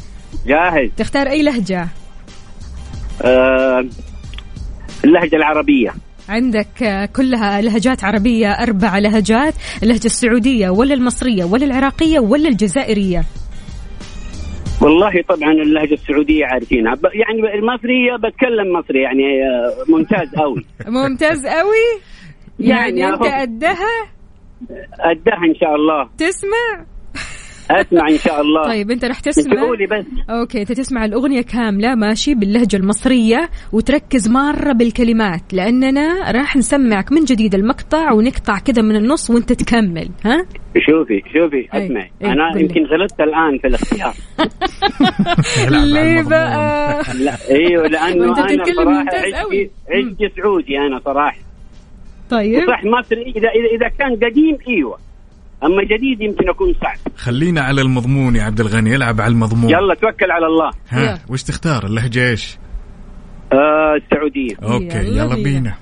جاهز. تختار أي لهجة؟ آه اللهجة العربية. عندك آه، كلها لهجات عربية أربع لهجات اللهجة السعودية ولا المصرية ولا العراقية ولا الجزائرية. والله طبعا اللهجة السعودية عارفينها. يعني المصرية بتكلم مصري يعني آه، ممتاز قوي. <laughs> ممتاز قوي؟ يعني, يعني أنت أهو. قدها أدها إن شاء الله. تسمع؟ أسمع إن شاء الله. طيب أنت رح تسمع بس. أوكي أنت تسمع الأغنية كاملة ماشي باللهجة المصرية وتركز مرة بالكلمات لأننا راح نسمعك من جديد المقطع ونقطع كذا من النص وأنت تكمل ها؟ شوفي شوفي أي. أسمعي. أي، أنا. يمكن غلطت الآن في الاختيار. <laughs> ليه بقى؟ لا أيوه لأنه أنا صراحة. عشقي عشقي سعودي أنا صراحة. طيب. صح مصري اذا إذا كان قديم إيوه. أما جديد يمكن أكون صعب خلينا على المضمون يا عبد الغني العب على المضمون. يلا توكل على الله. ها يلا. وش تختار؟ اللهجة إيش؟ آه السعودية. أوكي يلا يلا بينا.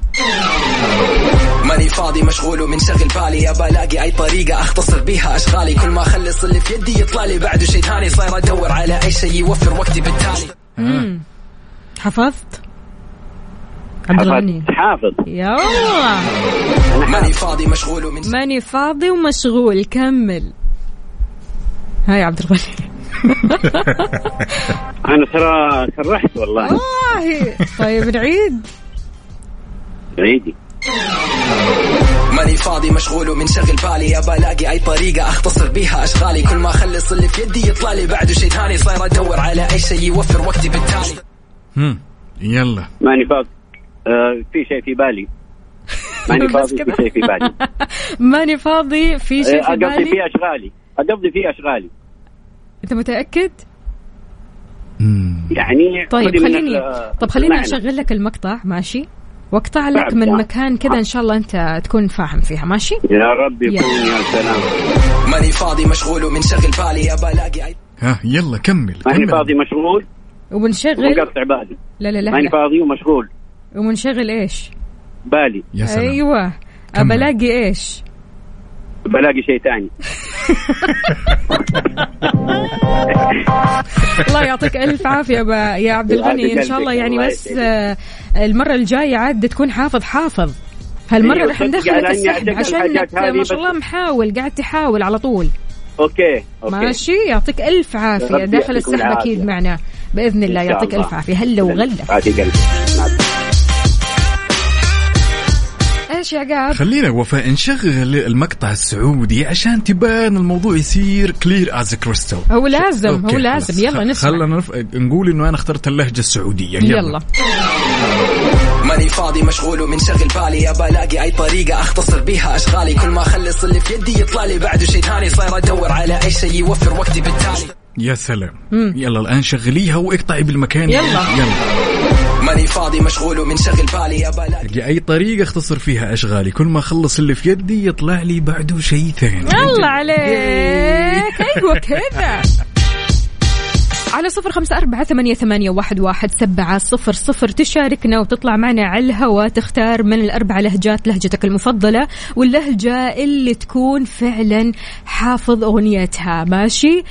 ماني فاضي مشغول ومن شغل بالي ابى الاقي أي طريقة أختصر بيها أشغالي. كل ما أخلص اللي في يدي يطلع لي بعده شيء ثاني صاير أدور على أي شيء يوفر وقتي بالتالي. حفظت؟ عبد الغني. حافظ. الله ماني فاضي مشغول ومن ماني فاضي ومشغول. كمل. هاي عبد الغني. <laughs> أنا ترى سرحت والله. والله. طيب نعيد عيدي. ماني فاضي مشغول ومن شغل بالي. ابى الاقي أي طريقة أختصر بيها أشغالي. كل ما أخلص اللي في يدي يطلع لي. بعده شيء ثاني صاير أدور على أي شيء يوفر وقتي بالتالي. هم. يلا. ماني فاضي. آه في شيء في بالي <laughs> <laughs> ماني فاضي. في شيء في بالي ماني فاضي في شيء في اقضي بالي فيه أشغالي اقضي فيه أشغالي أنت متأكد. يعني طيب خليني طب خليني. أشغل لك المقطع ماشي وأقطع لك من. مكان كذا إن شاء الله أنت تكون فاهم فيها ماشي يا رب يكون. يا سلام ماني فاضي مشغول ومن شغل بالي ابى الاقي ها يلا كمل ماني. فاضي مشغول وبنشغل ومقطع بالي لا لا لا, ماني. فاضي ومشغول وبنشغل إيش؟ بالي. يا سلام. أيوه. بلاقي إيش؟ بلاقي شيء ثاني <laughs> الله يعطيك ألف عافية با- يا عبد الغني. إن شاء الله يعني بس. آه، المرة الجاية عاد تكون حافظ حافظ. هالمرة أيوة، راح ندخلك إني السحب عشانك. هذه ما شاء الله محاول. قاعد تحاول على طول. okay okay. ماشي؟ يعطيك ألف عافية. داخل السحب. أكيد معنا بإذن الله. يعطيك. ألف عافية. هلا وغلا. يعطيك الف إيش يا عقاب؟ خلينا وفاء نشغل المقطع السعودي عشان تبان الموضوع يصير clear as crystal هو لازم هو لازم. يلا خ- نسمع. خلنا نرف... نقول إنه أنا اخترت اللهجة السعودية. يلا, يلا. ماني فاضي مشغول ومنشغل بالي. ابى ألاقي أي طريقة أختصر بيها أشغالي. كل ما أخلص اللي في يدي يطلع لي. بعده شيء ثاني صاير أدور على أي شيء يوفر وقتي بالتالي. يا سلام. يلا الآن شغليها وإقطعي بالمكان. يلا. يلا. ماني فاضي مشغول ومنشغل بالي يا تلقي أي طريقة أختصر فيها أشغالي؟ كل ما أخلص اللي في يدي يطلع لي بعده شيء ثاني. الله عليك. أيوه <laughs> كذا. على صفر خمسة أربعة ثمانية, ثمانية واحد, واحد سبعة صفر صفر. تشاركنا وتطلع معنا على الهواء تختار من الأربع لهجات لهجتك المفضلة واللهجة اللي تكون فعلا حافظ أغنيتها. ماشي؟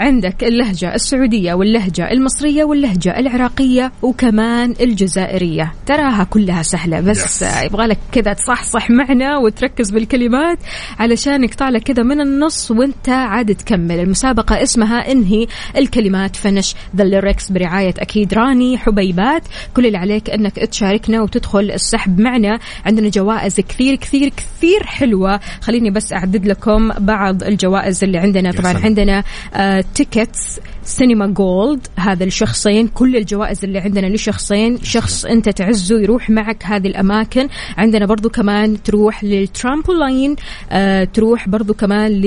عندك اللهجة السعودية واللهجة المصرية واللهجة العراقية وكمان الجزائرية. تراها كلها سهلة بس Yes. يبغى لك كذا تصحصح معنا وتركز بالكلمات علشان يقطع لك كذا من النص وانت عاد تكمل. المسابقة اسمها انهي الكلمات finish. The lyrics برعاية أكيد راني حبيبات. كل اللي عليك أنك تشاركنا وتدخل السحب معنا. عندنا جوائز كثير كثير كثير حلوة. خليني بس أعدد لكم بعض الجوائز اللي عندنا. طبعا. عندنا آه tickets سينما gold هذا لشخصين كل الجوائز اللي عندنا لشخصين. شخص أنت تعزه يروح معك هذه الأماكن. عندنا برضو كمان تروح للترامبولاين آه تروح برضو كمان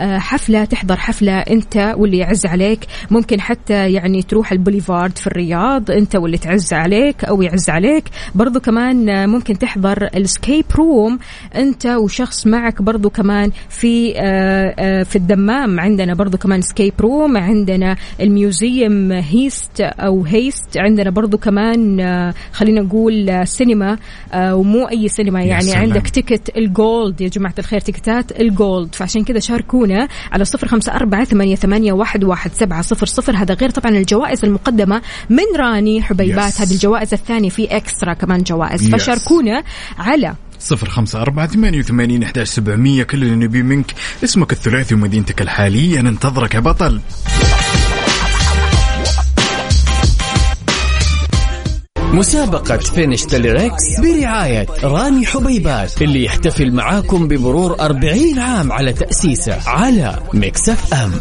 لحفله تحضر حفلة أنت واللي يعز عليك. ممكن حتى يعني تروح البوليفارد في الرياض أنت واللي تعز عليك أو يعز عليك. برضو كمان آه، ممكن تحضر ال escape room أنت وشخص معك برضو كمان في آه، آه، في الدمام. عندنا برضو كمان escape room عندنا ال museum heist أو heist عندنا برضو كمان آه، خلينا نقول آه، سينما آه، ومو أي سينما يعني سلام. عندك ticket ال gold يا جماعة الخير ticket ات ال gold فعشان كذا شاركونا على صفر خمسة أربعة ثمانية, ثمانية واحد, واحد سبعة صفر صفر هذا غير طبعا الجوائز المقدمة من راني حبيبات Yes. هذه الجوائز الثانية في extra كمان جوائز Yes. فشاركونا على صفر خمسة أربعة ثمانية وثمانين أحداش سبعمية. كل اللي نبي منك اسمك الثلاثي ومدينتك الحالية ننتظرك يا بطل. مسابقة finish the lyrics برعاية راني حبيبات اللي يحتفل معاكم بمرور 40 عام على تأسيسه على Mix FM.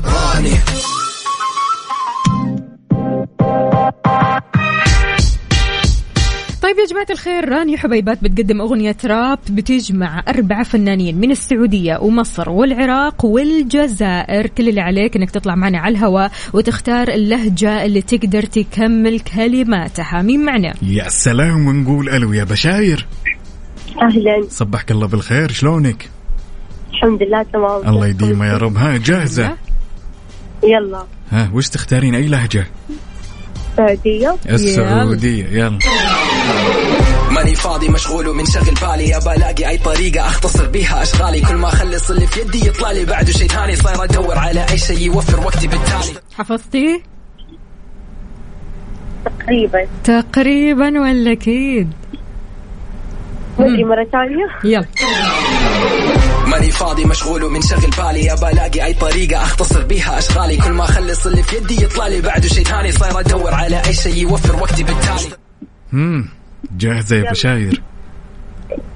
طيب يا جماعة الخير راني حبيبات بتقدم أغنية راب بتجمع أربعة فنانين من السعودية ومصر والعراق والجزائر. كل اللي عليك أنك تطلع معنا على الهواء وتختار اللهجة اللي تقدر تكمل كلماتها. مين معنا؟ يا سلام ونقول ألو يا بشاير. أهلا. صبحك الله بالخير شلونك؟ الحمد لله تمام. الله يديمه يا رب. ها جاهزة؟ يلا. ها وش تختارين؟ أي لهجة؟ سعودية السعودية يلا. ماني فاضي مشغول ومنشغل بالي. يا بلاقي أي طريقة أختصر بيها أشغالي. كل ما أخلص اللي في يدي يطلع لي. بعده شيء ثاني صاير أدور على أي شيء يوفر وقتي بالتالي. حفظتي؟ تقريبا. تقريبا ولا أكيد؟ مدري مرة ثانية. يلا. ماني فاضي مشغول ومنشغل بالي. يا بلاقي أي طريقة أختصر بيها أشغالي. كل ما أخلص اللي في يدي يطلع لي. بعده شيء ثاني صاير أدور على أي شيء يوفر وقتي بالتالي. مم. جاهزة يا بشاير.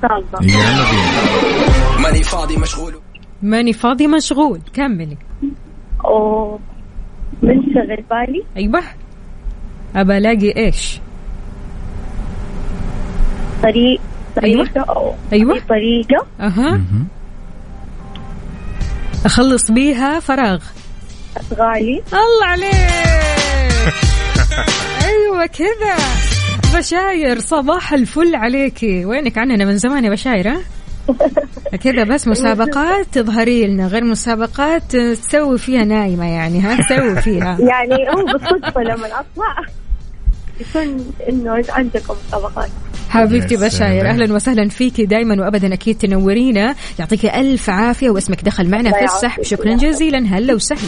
يلا بينا. ماني فاضي مشغول. ماني فاضي مشغول. كملي. أوه. من شغل بالي؟ أيوه. أبى ألاقي إيش؟ طريق أيوة. طريقة أو أيوه. طريقة؟ أها. أخلص بيها فراغ. أشغالي الله عليك. <laughs> أيوه كذا. بشاير صباح الفل عليكي وينك عننا من زمان يا بشاير ها؟ <laughs> كذا بس مسابقات تظهري لنا غير مسابقات تسوي فيها نايمة يعني ها؟ تسوي فيها. <laughs> يعني هو بالصدفة لما أطلع يكون إنه عندكم مسابقات. حبيبتي بشاير. أهلا وسهلا فيكي دائما وابدا أكيد تنورينا. يعطيك ألف عافية واسمك دخل معنا في السحب. شكرا. جزيلا. هلا وسهلا.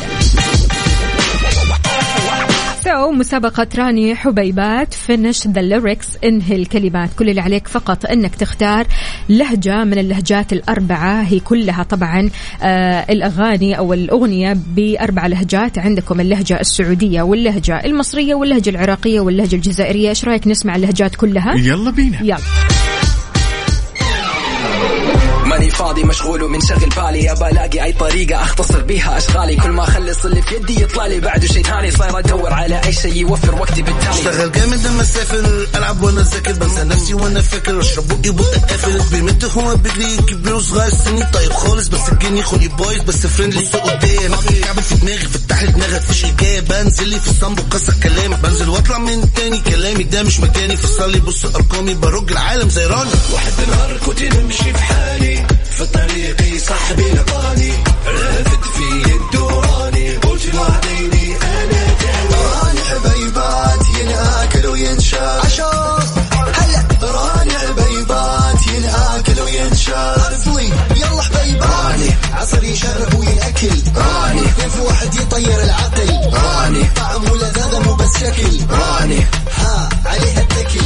So مسابقة راني حبيبات finish the lyrics انهي الكلمات. كل اللي عليك فقط إنك تختار لهجة من اللهجات الأربعة. هي كلها طبعا آه الأغاني أو الأغنية بأربع لهجات. عندكم اللهجة السعودية واللهجة المصرية واللهجة العراقية واللهجة الجزائرية. إيش رأيك نسمع اللهجات كلها؟ يلا بينا. يلا. فاضي مشغول ومنشغل بالي. ابى الاقي أي طريقة أختصر بيها أشغالي. كل ما أخلص اللي في يدي يطلع لي بعده شيء ثاني. صاير أدور على أي شيء يوفر وقتي بالتالي. أشتغل جامد لما أسافر. ألعب وأنا ذاكر. بنسى نفسي وأنا فاكر. أشرب بقي بقى قافل بيمد هو بيجري كبير وصغير سني طيب خالص. بس الجني خلقي بايظ بس فريندلي سوق قدام كعبل في دماغي. فتح لي دماغك مفيش اجابه بنزل لي في الصنب وكسر كلامي. بنزل وأطلع من تاني كلامي. ده مش مكاني. فصل لي بص أرقامي. برج العالم زي راني. واحد نهار كنت نمشي في حالي في طريقي صاحبي لقاني رافد في الدوراني قلت وعديني أنا راني حبيبات ينأكل وينشاف عشاف هلا راني. حبيبات ينأكل وينشاف اصلي يلا حبيبات راني عصر يشرب وينأكل راني. كيف واحد يطير العقل. راني. طعم ولذاذة مو بس شكل. راني. ها عليها التكل.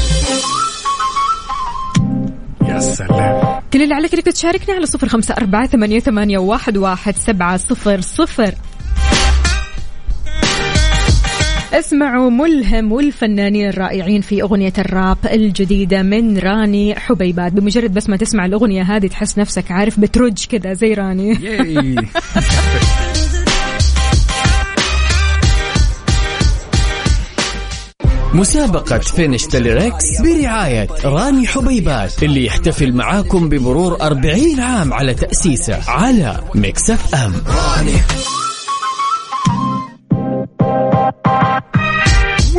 يا سلام. كل اللي عليك إنك تشاركنا على صفر خمسة أربعة ثمانية, ثمانية واحد, واحد سبعة صفر صفر. اسمعوا ملهم والفنانين الرائعين في أغنية الراب الجديدة من راني حبيبات. بمجرد بس ما تسمع الأغنية هذه تحس نفسك عارف بترج كذا زي راني. <laughs> مسابقة finish the lyrics برعاية راني حبيبات اللي يحتفل معاكم بمرور 40 عام على تأسيسه على Mix FM.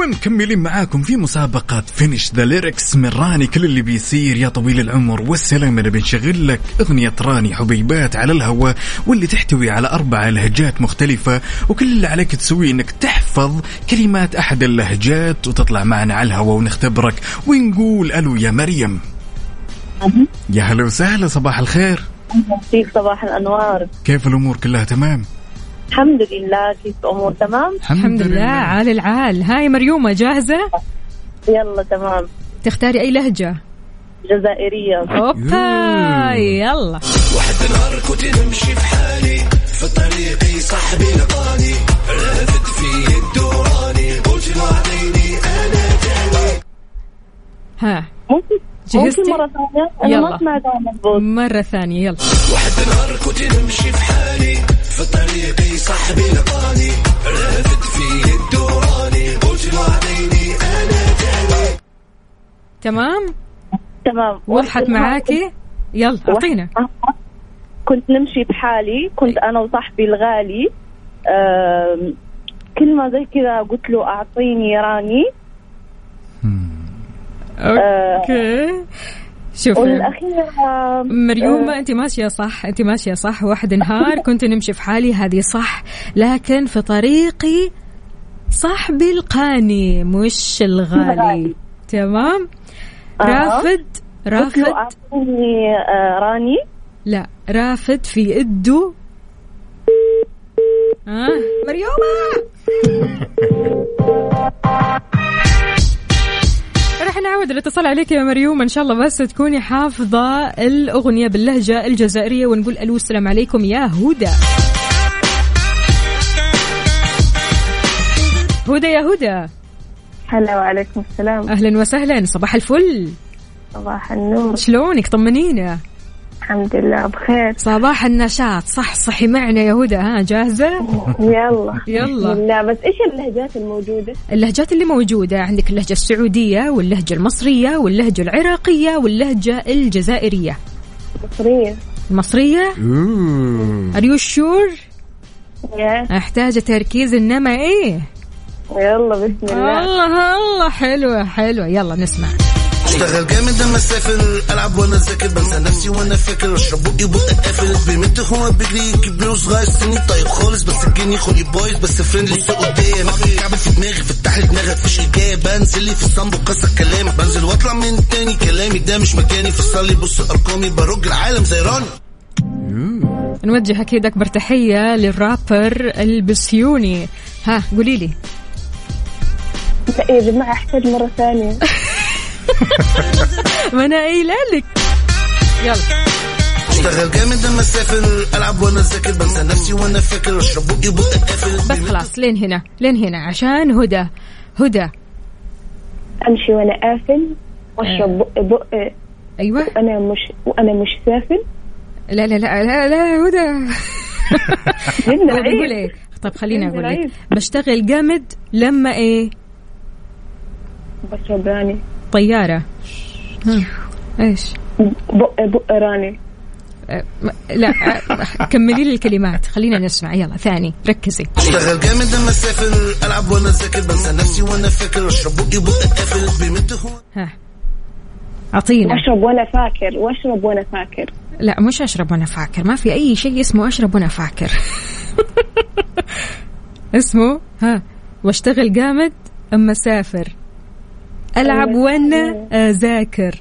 ومكملين معاكم في مسابقة finish the lyrics من راني. كل اللي بيصير يا طويل العمر والسلام أنا بنشغل لك أغنية راني حبيبات على الهواء واللي تحتوي على أربع لهجات مختلفة. وكل اللي عليك تسويه إنك تحفظ كلمات أحد اللهجات وتطلع معنا على الهواء ونختبرك ونقول ألو يا مريم. يا هلا وسهلا صباح الخير. صباح الأنوار. كيف الأمور كلها تمام؟ الحمد لله كيف الأمور؟ تمام؟ الحمد لله عال العال. هاي مريومة جاهزة؟ يلا تمام. تختاري أي لهجة؟ جزائرية. أوبا يلا. واحد نهار كنت نمشي في حالي في طريقي صاحبي لقاني. رافد في الدوراني قلت وعديني أنا تاني ها. ممكن جهزتي؟ ممكن مرة ثانية؟ أنا يلا. ما سمعتها مضبوط مرة ثانية يلا. واحد نهار كنت نمشي في حالي في طريقي صاحبي لقاني رافد في الدوراني قلت وعديني أنا تاني تمام. تمام وضحت معاكي؟ يلا أعطينا. كنت نمشي بحالي. كنت أنا وصاحبي الغالي. آم، كلمه زي كذا قلت له أعطيني يا راني. أوكي. شوف والاخير آم، مريومة انت ماشية صح انت ماشية صح واحد نهار كنت نمشي في حالي هذه صح لكن في طريقي صاحبي القاني مش الغالي. <laughs> تمام؟ آه. رافد رافد. اعطيني آه، راني. لا رافد في اده ها مريومة! راح <laughs> نعود الاتصال عليك يا مريوم. إن شاء الله بس تكوني حافظة الأغنية باللهجة الجزائرية ونقول ألو السلام عليكم يا هدى. هدى يا هدى. هلا وعليكم السلام. أهلا وسهلا صباح الفل. صباح النور. شلونك؟ طمنينا. الحمد لله بخير. صباح النشاط. صح صحي معنا يا هدى ها جاهزة؟ يلا. يلا. لا بس إيش اللهجات الموجودة؟ اللهجات اللي موجودة عندك اللهجة السعودية واللهجة المصرية واللهجة العراقية واللهجة الجزائرية. مصرية. المصرية Are you sure؟ يا أحتاج تركيز إنما إيه يلا بسم الله. الله الله. حلوة حلوة. يلا نسمع. اشتغل جامد لما اسافر العب وأنا ذاكر بنسى نفسي وأنا فاكر. اشرب بقي بقى قافل بيمد هو بيجري كبير وصغير سني طيب خالص بس الجني خلقي بايظ بس فريندلي سوق قدام كعبل في دماغي فتح لي دماغك مفيش اجابه بنزل لي في الصنب وكسر كلامي. بنزل واطلع من تاني كلامي ده مش مكاني. فصل لي بص أرقامي برج العالم زي راني. نوجه أكيد أكبر تحية للرابر البسيوني. ها قولي لي. يا جماعة احتاج مرة ثانية. <laughs> ما أنا قايلة لك. يلا. أشتغل جامد لما أسافر ألعب وأنا ذاكر بنسى نفسي وأنا فاكر. أشرب بقي بقى قافل بس خلاص لين هنا لين هنا عشان هدى. هدى. أمشي وأنا قافل وأشرب بق بق أيوة. وأنا مش وأنا مش سافل لا لا لا لا لا هدى. <laughs> العيد إيه؟ طيب خليني أقول لك العيد. بشتغل جامد لما إيه؟ بشرب راني. طيارة. ها. إيش؟ بق بق راني. أه، لا أه، كملي لي الكلمات. خلينا نسمع. يلا ثاني. ركزي. أشتغل جامد لما أسافر. ألعب وأنا ذاكر بنسى نفسي وأنا فاكر. أشرب بقي بق قافل بيمد ها. أعطينا. واشرب وأنا فاكر. وأشرب وأنا فاكر. لا مش أشرب وأنا فاكر. ما في أي شيء اسمه أشرب وأنا فاكر. <laughs> اسمه ها. وأشتغل جامد أما أسافر. ألعب وأنا اذاكر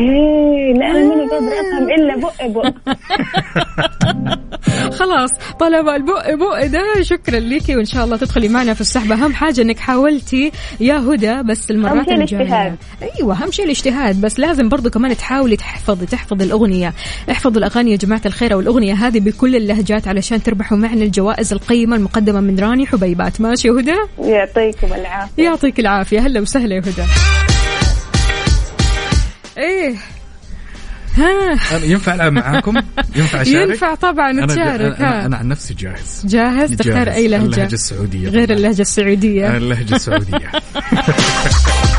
لا أنا ماني قادره افهم إلا بق بق. <laughs> خلاص طالما البق بق ده. شكرا ليكي وإن شاء الله تدخلي معنا في السحبه أهم حاجة إنك حاولتي يا هدى بس المرات الجاية. الاجتهاد. أيوه أهم شيء الاجتهاد. بس لازم برضو كمان تحاولي تحفظي تحفظي الأغنية. احفظوا الأغاني يا جماعة الخير والأغنية هذه بكل اللهجات علشان تربحوا معنا الجوائز القيمة المقدمة من راني حبيبات. ماشي يا هدى؟ يعطيكم العافية. يعطيك العافية. هلا وسهلا يا هدى. إيه. ها. ينفع ألعب معاكم؟ <laughs> ينفع أشارك؟ ينفع طبعا أنا, تشارك. أنا, أنا عن نفسي جاهز. جاهز؟ تختار. أي لهجة؟ اللهجة السعودية غير. اللهجة السعودية. اللهجة السعودية. <laughs>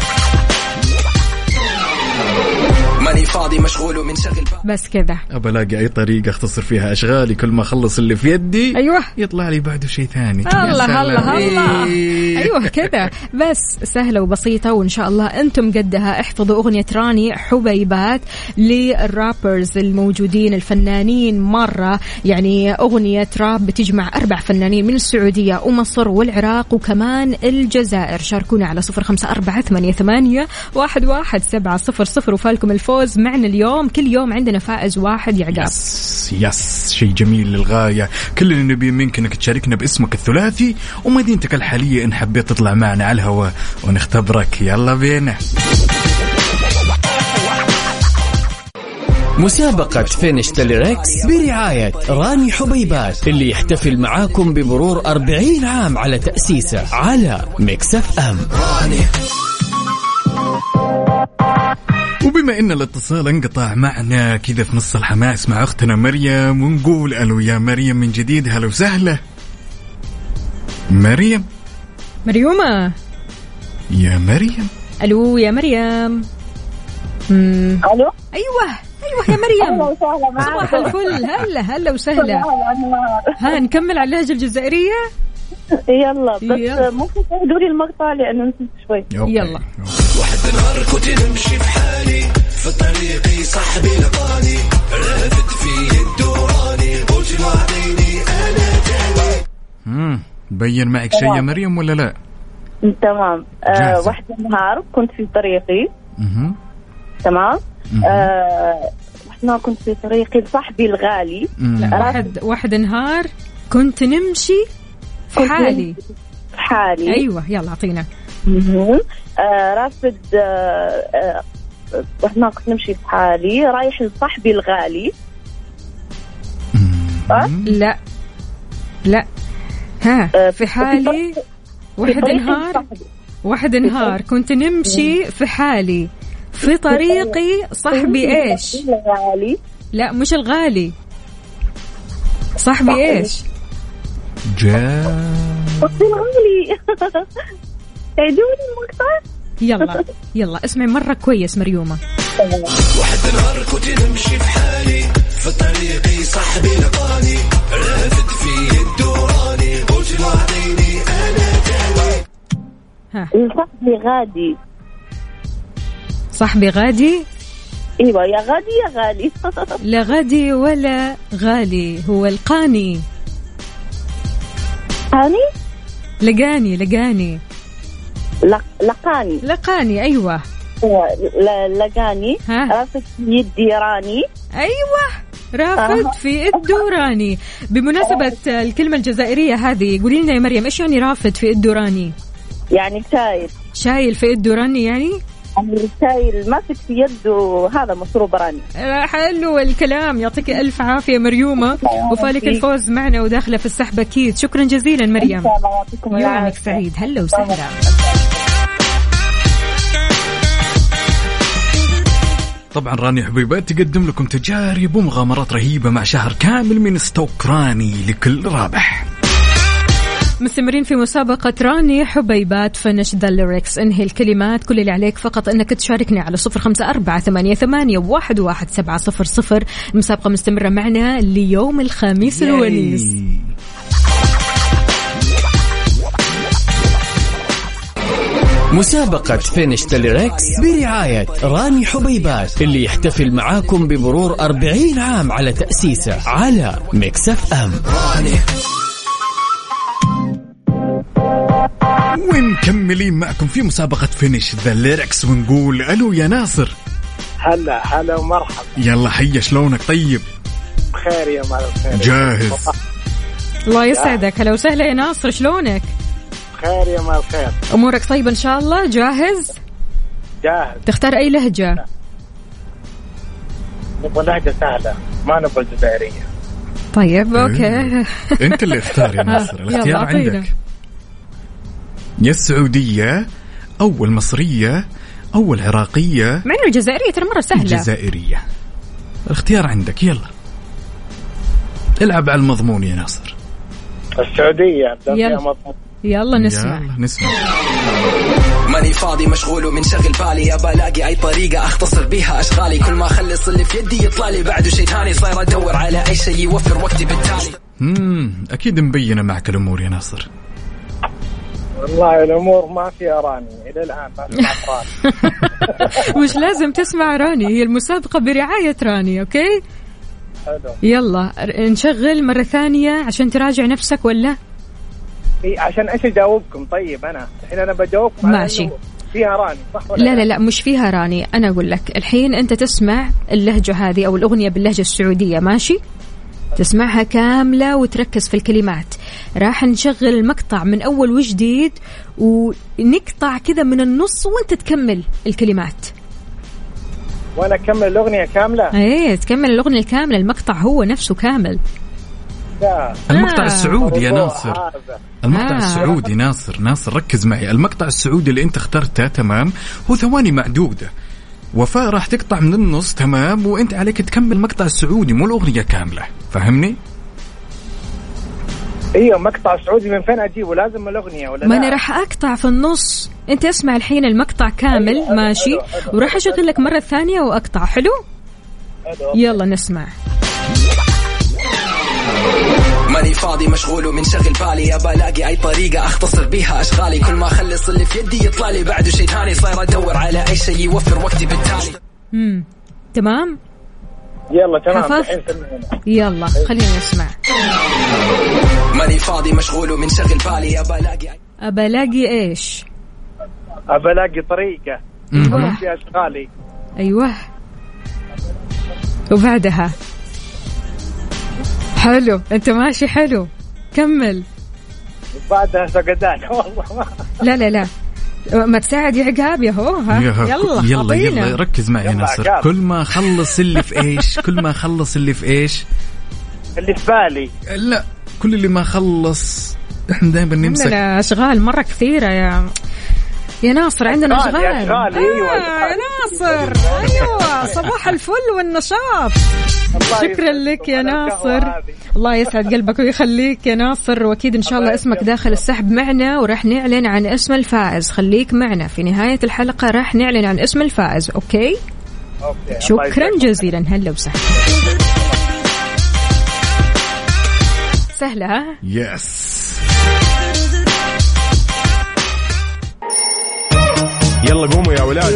فاضي مشغول ومنشغل بس كذا. ابى ألاقي أي طريقة أختصر فيها أشغالي كل ما أخلص اللي في يدي أيوه. يطلع لي بعده شيء ثاني. الله. الله الله. إيه. أيوه كذا. بس سهلة وبسيطة وإن شاء الله أنتم قدها. احفظوا أغنية راني حبيبات للرابرز الموجودين الفنانين مرة. يعني أغنية راب بتجمع أربع فنانين من السعودية ومصر والعراق وكمان الجزائر. شاركونا على صفر خمسة أربعة ثمانية, ثمانية واحد, واحد سبعة صفر صفر وفالكم الفوز معنا اليوم. كل يوم عندنا فائز واحد يا عقاب. يس يس شيء جميل للغاية. كل اللي نبي منك إنك تشاركنا باسمك الثلاثي ومدينتك الحالية. إن حبيت تطلع معنا على الهواء ونختبرك. يلا بينا. مسابقة finish the lyrics برعاية راني حبيبات اللي يحتفل معاكم بمرور 40 عام على تأسيسه على Mix FM. إن الاتصال انقطع معنا كذا في نص الحماس مع أختنا مريم ونقول ألو يا مريم من جديد هلا وسهلا. مريم؟ مريومة. يا مريم. ألو يا مريم. مم. ألو. أيوه أيوه يا مريم. أهلا وسهلا صباح الفل. هلا هلا وسهلا. ها نكمل على اللهجة الجزائرية؟ يلا بس يلا. ممكن تهدوا لي المقطع لأنه نسيت شوي. يلا. واحد النهار كنت نمشي بحالي في طريقي صاحبي لقاني رافد في الدوراني قلت له اعطيني أنا تاني مم. بين معك شيء يا مريم ولا لا؟ تمام آه. واحد النهار كنت في طريقي مهم. تمام مهم. آه واحد النهار كنت في طريقي لصاحبي الغالي واحد واحد نهار كنت نمشي في حالي. في حالي. أيوه يلا أعطينا. مهم. آه رافد آه آه كنت نمشي في حالي. رايح لصاحبي الغالي. لا. لا. ها آه، في حالي واحد نهار. واحد نهار كنت نمشي في حالي. في طريقي صاحبي إيش؟ الغالي. لا مش الغالي. صاحبي إيش؟ جاء صاحبي <laughs> الغالي تعيدوني المقطع يلا يلا اسمعي مرة كويس مريومة. واحد النهار كنت نمشي بحالي في طريقي صاحبي لقاني. رافد في الدوراني قلت له اعطيني أنا تاني ها. صاحبي غادي. صاحبي غادي؟ إيوه يا غادي يا غالي. <laughs> لا غادي ولا غالي هو القاني. لقاني؟ لقاني لق- لقاني. لقاني أيوه. لقاني. ها. رافت يدي راني أيوه. رافد في الدوراني بمناسبة الكلمة الجزائرية هذه قولي لنا يا مريم إيش يعني رافد في الدوراني يعني شايل. شايل في الدوراني يعني؟ شايل ماسك في يده هذا مشروب راني. حلو الكلام يعطيك ألف عافية مريومة وفالك الفوز معنا وداخلة في السحب أكيد. شكرا جزيلا مريم. يومك. سعيد. هلا وسهلا. طبعا راني حبيبات تقدم لكم تجارب ومغامرات رهيبة مع شهر كامل من stock راني لكل رابح. مستمرين في مسابقة راني حبيبات finish the lyrics انهي الكلمات كل اللي عليك فقط انك تشاركني على صفر خمسة أربعة ثمانية, ثمانية واحد, واحد سبعة صفر صفر. المسابقة مستمرة معنا ليوم الخميس الونيس. مسابقة finish the lyrics برعاية راني حبيبات اللي يحتفل معاكم بمرور 40 عام على تأسيسه على Mix FM. ومكملين معكم في مسابقة finish the lyrics ونقول ألو يا ناصر. هلا هلا ومرحبا. يلا حيا شلونك؟ طيب. بخير يا مال الخير جاهز. الله يسعدك. هلا وسهلا يا ناصر شلونك؟ بخير يا مال الخير أمورك طيبة إن شاء الله؟ جاهز؟ جاهز. تختار أي لهجة؟ نبغى لهجة سهلة ما نبغى الجزائرية طيب أوكي. أنت اللي اختار يا ناصر <laughs> الاختيار. عندك. يا السعودية أو المصرية أو العراقية مع إنه الجزائرية ترى مرة سهلة. الجزائرية. الاختيار عندك يلا. العب على المضمون يا ناصر. السعودية. يلا. مضمون يلا. نسمع يلا نسمع. ماني فاضي مشغول ومن شغل بالي. ابى ألاقي أي طريقة أختصر بيها أشغالي. كل ما أخلص اللي في يدي يطلع لي. بعده شيء ثاني صاير أدور على أي شيء يوفر وقتي بالتالي. امم أكيد مبينة معك الأمور يا ناصر. والله الأمور ما فيها راني إلى الآن ما سمعت <laughs> راني. <laughs> مش لازم تسمع راني هي المسابقة برعاية راني أوكي؟ حلو يلا نشغل مرة ثانية عشان تراجع نفسك ولا؟ إيه عشان إيش أجاوبكم؟ طيب أنا الحين أنا بجاوبكم ماشي. فيها راني صح ولا لا؟ لا لا مش فيها راني. أنا أقول لك الحين أنت تسمع اللهجة هذه أو الأغنية باللهجة السعودية ماشي؟ تسمعها كاملة وتركز في الكلمات. راح نشغل المقطع من أول وجديد ونقطع كذا من النص وانت تكمل الكلمات. وأنا أكمل الأغنية كاملة؟ إيه تكمل الأغنية الكاملة. المقطع هو نفسه كامل. لا. المقطع آه. السعودي يا ناصر. هذا. المقطع آه. السعودي ناصر. ناصر ركز معي. المقطع السعودي اللي أنت اخترته تمام؟ هو ثواني معدودة. وفاء راح تقطع من النص تمام وأنت عليك تكمل المقطع السعودي مو الأغنية كاملة فهمني؟ إيوه مقطع سعودي من فين أجيبه لازم الأغنية ولا ما لا؟ أنا راح أقطع في النص أنت اسمع الحين المقطع كامل حلو، حلو، ماشي حلو، حلو. وراح أشغل لك مرة ثانية وأقطع حلو حلو. يلا نسمع ماني فاضي مشغول ومن شغل بالي. ابى الاقي أي طريقة أختصر بيها أشغالي. كل ما أخلص اللي في يدي يطلع لي. بعده شيء ثاني صاير أدور على أي شيء يوفر وقتي بالتالي. مم. تمام؟ يلا تمام. حفظت؟ سمعنا يلا خلينا نسمع. ماني فاضي مشغول ومن شغل بالي. ابى الاقي أي أبى ألاقي إيش؟ ابى الاقي طريقة. مهم. في أشغالي. أيوه. وبعدها؟ حلو. أنت ماشي حلو. كمل. بعدها سقدان. <laughs> والله ما لا لا لا. ما تساعد يا عقاب يا هو ها. يلا يلا يلا, ركز معي يا يلا ناصر. عقاب. كل ما أخلص اللي في إيش؟ <laughs> كل ما أخلص اللي في إيش؟ اللي في بالي. لا كل اللي ما اخلص إحنا دائما نمسك. عندنا أشغال مرة كثيرة يا يا ناصر عندنا أشغال، أشغال. يا أيوة، آه ناصر. أيوة صباح الفل والنشاط. الله شكرا لك يا ناصر. الله يسعد قلبك ويخليك يا ناصر. وأكيد إن شاء الله اسمك. داخل السحب معنا وراح نعلن عن اسم الفائز. خليك معنا. في نهاية الحلقة راح نعلن عن اسم الفائز أوكي؟ Okay، الله شكرا. جزيلا. هلا وسهلا. سهلة ها؟ Yes يلا قوموا يا ولاد.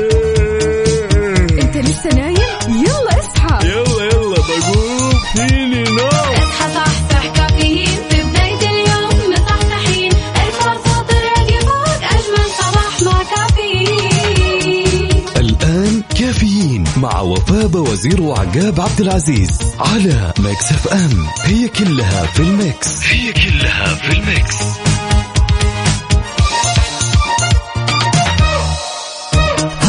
انت لسه نايم؟ يلا اصحى. يلا يلا بقوم فيني نوم. اصحى صحصح كافيين. في بداية اليوم مصحصحين. الفرصة تراك فوق أجمل صباح مع كافيين. الآن كافيين مع وفاء وزير وعقاب عبد العزيز على Mix FM. هي كلها في ال mix. هي كلها في ال mix.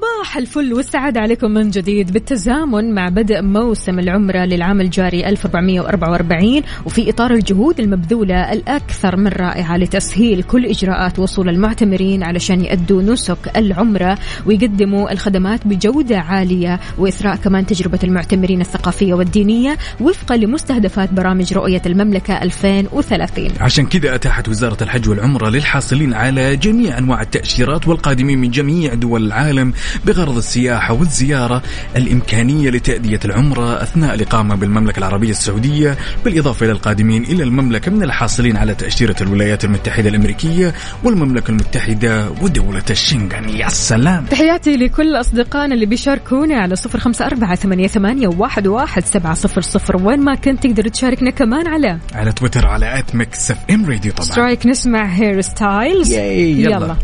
صباح الفل والسعادة عليكم من جديد بالتزامن مع بدء موسم العمرة للعام الجاري 1444 وفي إطار الجهود المبذولة الأكثر من رائعة لتسهيل كل إجراءات وصول المعتمرين علشان يأدوا نسك العمرة ويقدموا الخدمات بجودة عالية وإثراء كمان تجربة المعتمرين الثقافية والدينية وفقا لمستهدفات برامج رؤية المملكة 2030 عشان كذا أتاحت وزارة الحج والعمرة للحاصلين على جميع أنواع التأشيرات والقادمين من جميع دول العالم بغرض السياحة والزيارة الإمكانية لتأدية العمرة أثناء الإقامة بالمملكة العربية السعودية بالإضافة إلى القادمين إلى المملكة من الحاصلين على تأشيرة الولايات المتحدة الأمريكية والمملكة المتحدة ودولة الشنغن. يا سلام! تحياتي لكل أصدقائنا اللي بيشاركونا على صفر خمسة أربعة ثمانية, ثمانية واحد, واحد سبعة صفر صفر. وين ما كنت تقدر تشاركنا كمان على على تويتر على at Mix FM Radio طبعا. straight نسمع Harry Styles يلا. يلا.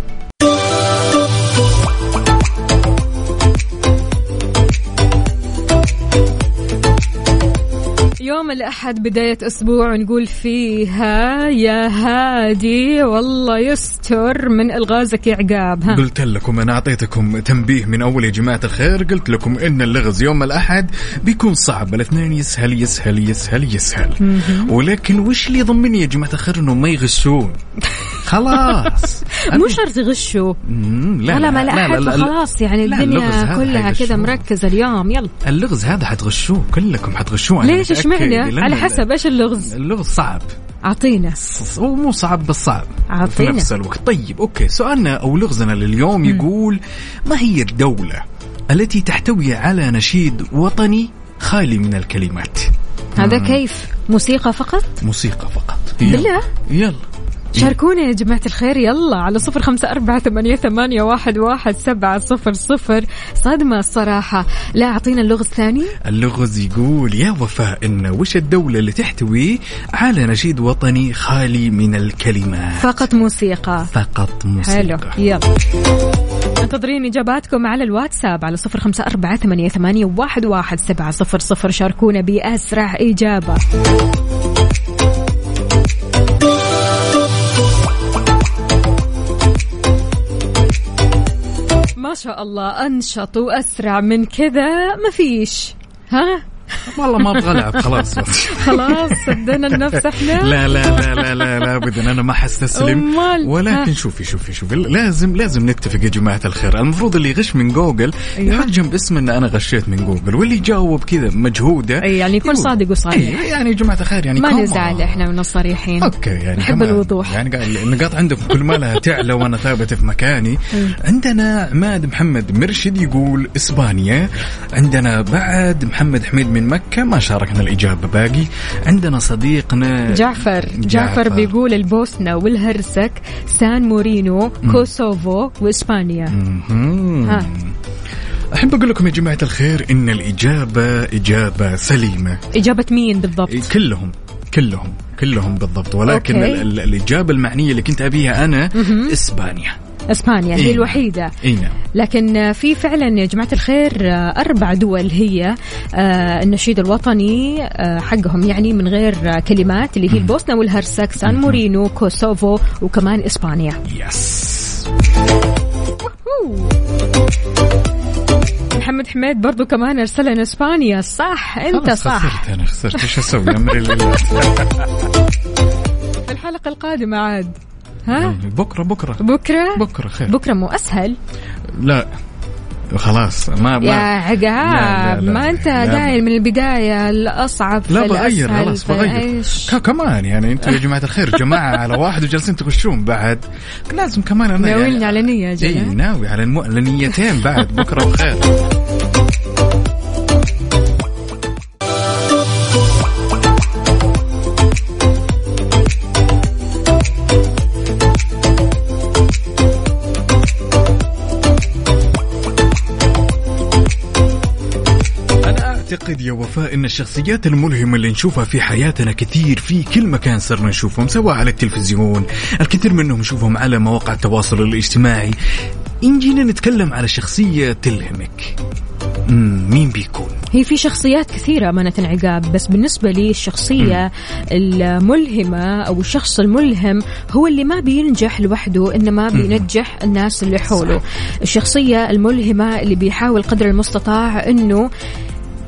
يوم الأحد بداية أسبوع نقول فيها يا هادي والله يستر من إلغازك يا عقاب ها. قلت لكم أنا أعطيتكم تنبيه من أول يا جماعة الخير قلت لكم إن اللغز يوم الأحد بيكون صعب الاثنين يسهل يسهل يسهل يسهل. ولكن وش اللي يضمني يا جماعة الخير إنهم ما يغشون؟ خلاص. <laughs> مو شرط يغشوا. مم، لا ولا ما لا أحد لا، فخلاص يعني لا، الدنيا كلها. كذا مركزة اليوم يلا. اللغز هذا حتغشوه كلكم حتغشوه. أنا ليش. اشمعنى لأن على حسب إيش اللغز. اللغز صعب. أعطينا. هو مو صعب بس صعب. في. نفس الوقت. طيب أوكي. سؤالنا أو لغزنا لليوم يقول ما هي الدولة التي تحتوي على نشيد وطني خالي من الكلمات؟ هذا. كيف؟ موسيقى فقط؟ موسيقى فقط. بالله؟ يلا. شاركونا يا جماعة الخير. يلا على صفر خمسة أربعة ثمانية, ثمانية واحد, واحد سبعة صفر صفر. صدمة الصراحة. لا أعطينا اللغز الثاني. اللغز يقول يا وفاء إن وش الدولة اللي تحتوي على نشيد وطني خالي من الكلمات فقط موسيقى. فقط موسيقى. حلو. يلا. انتظرين إجاباتكم على الواتساب على صفر خمسة أربعة ثمانية, ثمانية واحد, واحد سبعة صفر صفر. شاركونا بأسرع إجابة. ما شاء الله أنشط وأسرع من كذا مفيش ها؟ والله ما أبغى ألعب خلاص خلاص سدنا النفس إحنا <laughs> لا لا لا لا لا لا ابدا أنا ما حستسلم؟ ولكن ها. شوفي شوفي شوفي لازم لازم نتفق يا جماعة الخير المفروض اللي يغش من جوجل أيوة. يحط جنب اسمه إن أنا غشيت من جوجل واللي يجاوب كذا مجهودة أي يعني يكون. صادق وصريح أي يعني يا جماعة الخير يعني ما نزعل إحنا من الصريحين okay يعني نحب. الوضوح. يعني قال النقاط عندكم كل ما لها تعلى وأنا ثابت في مكاني <laughs> عندنا عماد محمد مرشد يقول إسبانيا عندنا بعد محمد حميد من مكة ما شاركنا الإجابة. باقي عندنا صديقنا جعفر. جعفر بيقول البوسنة والهرسك سان مارينو كوسوفو وإسبانيا. ها. أحب أقول لكم يا جماعة الخير إن الإجابة إجابة سليمة. إجابة مين بالضبط؟ كلهم كلهم كلهم بالضبط. ولكن okay. الإجابة المعنية اللي كنت أبيها أنا إسبانيا. إسبانيا هي إيه. الوحيدة. إي نعم. لكن في فعلا يا جماعة الخير أربع دول هي آه، النشيد الوطني آه، حقهم يعني من غير كلمات اللي هي البوسنة والهرسك سان مارينو كوسوفو وكمان إسبانيا. yes. محمد حميد برضو كمان أرسل لنا إسبانيا. صح خلاص صح. خسرت أنا خسرت. إيش أسوي؟ أمري لله. <laughs> في الحلقة القادمة عاد. ها؟ بكرة بكرة. بكرة؟ بكرة خير. بكرة مو أسهل؟ لا. خلاص ما يا عقاب. ما لا. قايل من البداية الأصعب لا بغير خلاص بغير. كمان يعني أنتم يا جماعة الخير جماعة على واحد وجالسين تغشون بعد. لازم كمان أنا ناويين يعني على نية يا إي جماعة. ناوي على المو... على نيتين بعد. بكرة وخير. أنا أعتقد يا وفاء أن الشخصيات الملهمة اللي نشوفها في حياتنا كثير في كل مكان صرنا نشوفهم سواء على التلفزيون الكثير منهم نشوفهم على مواقع التواصل الاجتماعي. إن جينا نتكلم على شخصية تلهمك. مين بيكون؟ هي في شخصيات كثيرة أمانة عقاب بس بالنسبة لي الشخصية الملهمة أو الشخص الملهم هو اللي ما بينجح لوحده إنما بينجح الناس اللي حوله. الشخصية الملهمة اللي بيحاول قدر المستطاع إنه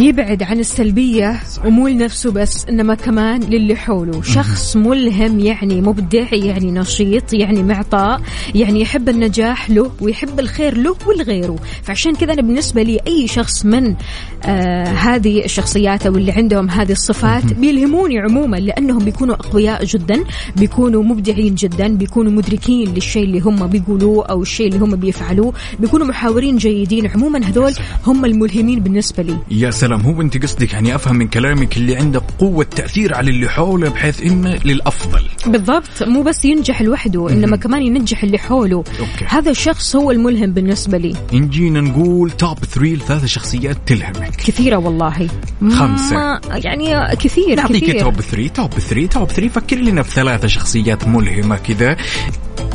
يبعد عن السلبية ومو لنفسه بس إنما كمان للي حوله. شخص ملهم يعني مبدع يعني نشيط يعني معطاء يعني يحب النجاح له ويحب الخير له ولغيره فعشان كذا أنا بالنسبة لي أي شخص من آه هذه الشخصيات أو اللي عندهم هذه الصفات بيلهموني عموما لأنهم بيكونوا أقوياء جدا بيكونوا مبدعين جدا بيكونوا مدركين للشيء اللي هم بيقولوه أو الشيء اللي هم بيفعلوه بيكونوا محاورين جيدين. عموما هذول هم الملهمين بالنسبة لي. يا سلام. هو أنت قصدك يعني أفهم من كلامك اللي عنده قوة تأثير على اللي حوله بحيث إنه للأفضل. بالضبط. مو بس ينجح لوحده إنما كمان ينجح اللي حوله. أوكي. هذا الشخص هو الملهم بالنسبة لي. إن جينا نقول توب 3 لثلاث شخصيات تلهمك. كثيرة والله. خمسة. ما يعني كثير نعطيك توب 3 توب 3 توب 3 فكر لنا في ثلاثة شخصيات ملهمة كذا.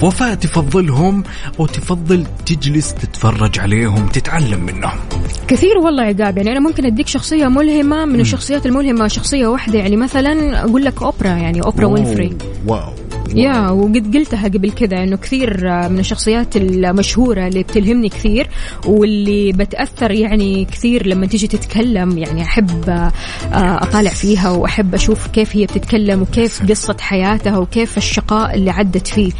وفاء تفضلهم وتفضل تجلس تتفرج عليهم تتعلم منهم. كثير والله عقاب يعني أنا ممكن أديك شخصية ملهمة من الشخصيات الملهمة شخصية واحدة يعني مثلا أقول لك أوبرا يعني أوبرا وينفري. wow. يا وقد قلتها قبل كذا إنه كثير من الشخصيات المشهورة اللي بتلهمني كثير واللي بتأثر يعني كثير لما تيجي تتكلم. يعني أحب آه، أطالع فيها وأحب أشوف كيف هي بتتكلم وكيف قصة حياتها وكيف الشقاء اللي عدت فيه.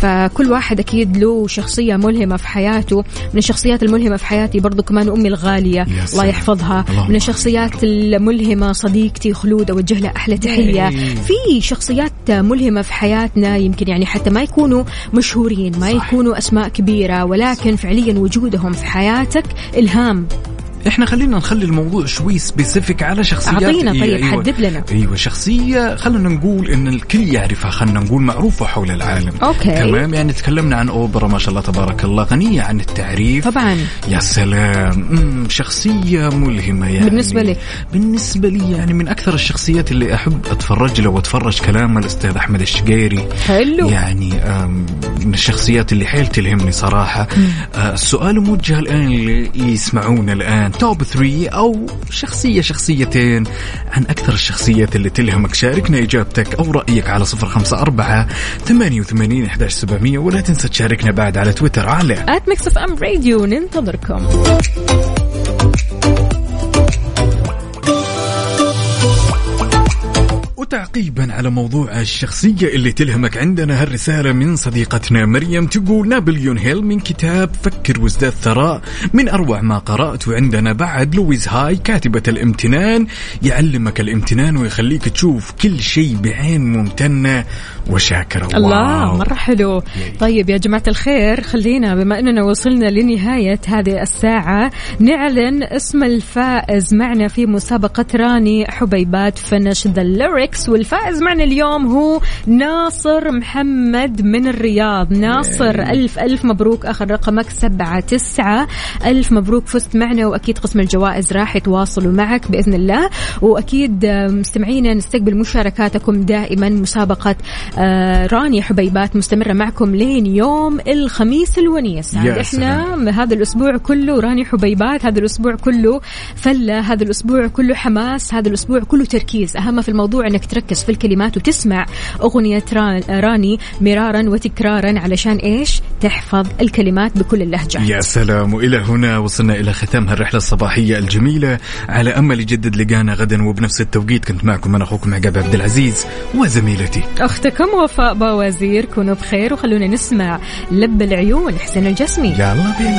فكل واحد أكيد له شخصية ملهمة في حياته. من الشخصيات الملهمة في حياتي برضو كمان أمي الغالية الله. يحفظها. من الشخصيات الملهمة صديقتي خلود أوجه لها أحلى تحية. إيه. في شخصيات ملهمة في حياتنا يمكن يعني حتى ما يكونوا مشهورين ما. يكونوا أسماء كبيرة ولكن فعليا وجودهم في حياتك إلهام إحنا خلينا نخلي الموضوع شوي specific على شخصيات. أعطينا طيب، أيوة. حدد لنا. أيوه شخصية خلينا نقول إن الكل يعرفها خلينا نقول معروفة حول العالم. okay. تمام؟ يعني تكلمنا عن أوبرا ما شاء الله تبارك الله غنية عن التعريف. طبعا. يا سلام. مم، شخصية ملهمة يعني. بالنسبة لك؟ بالنسبة لي يعني من أكثر الشخصيات اللي أحب أتفرج له وأتفرج كلام الأستاذ أحمد الشقيري. حلو. يعني من الشخصيات اللي حيل تلهمني صراحة. آه، السؤال موجه الآن اللي يسمعونا الآن. توب 3 أو شخصية شخصيتين. عن أكثر الشخصيات اللي تلهمك شاركنا إجابتك أو رأيك على 054 88 11700 ولا تنسى تشاركنا بعد على تويتر على ننتظركم. وتعقيبا على موضوع الشخصية اللي تلهمك عندنا هالرسالة من صديقتنا مريم تقول نابليون هيل من كتاب فكر وازداد ثراء من أروع ما قرأت وعندنا بعد لويز هاي كاتبة الامتنان يعلمك الامتنان ويخليك تشوف كل شيء بعين ممتنة وشاكرة الله. wow. مرة حلو. طيب يا جماعة الخير خلينا بما أننا وصلنا لنهاية هذه الساعة نعلن اسم الفائز معنا في مسابقة راني حبيبات finish the lyrics والفائز معنا اليوم هو ناصر محمد من الرياض. ناصر ألف ألف مبروك. آخر رقمك سبعة تسعة. ألف مبروك. فزت معنا وأكيد قسم الجوائز راح يتواصلوا معك بإذن الله. وأكيد آه، مستمعينا نستقبل مشاركاتكم دائما. مسابقة آه، راني حبيبات مستمرة معكم لين يوم الخميس الونيس. يا إحنا هذا الأسبوع كله راني حبيبات. هذا الأسبوع كله فلة. هذا الأسبوع كله حماس. هذا الأسبوع كله تركيز. أهم في الموضوع أنك تركز في الكلمات وتسمع أغنية ران- راني مرارا وتكرارا علشان إيش؟ تحفظ الكلمات بكل اللهجات. يا سلام. والى هنا وصلنا إلى ختام هالرحله الصباحية الجميلة. على أمل يجدد لقانا غدا وبنفس التوقيت كنت معكم أنا أخوكم عقاب عبد العزيز وزميلتي. أختكم وفاء باوزير كونوا بخير وخلونا نسمع لب العيون حسين الجسمي. يلا بينا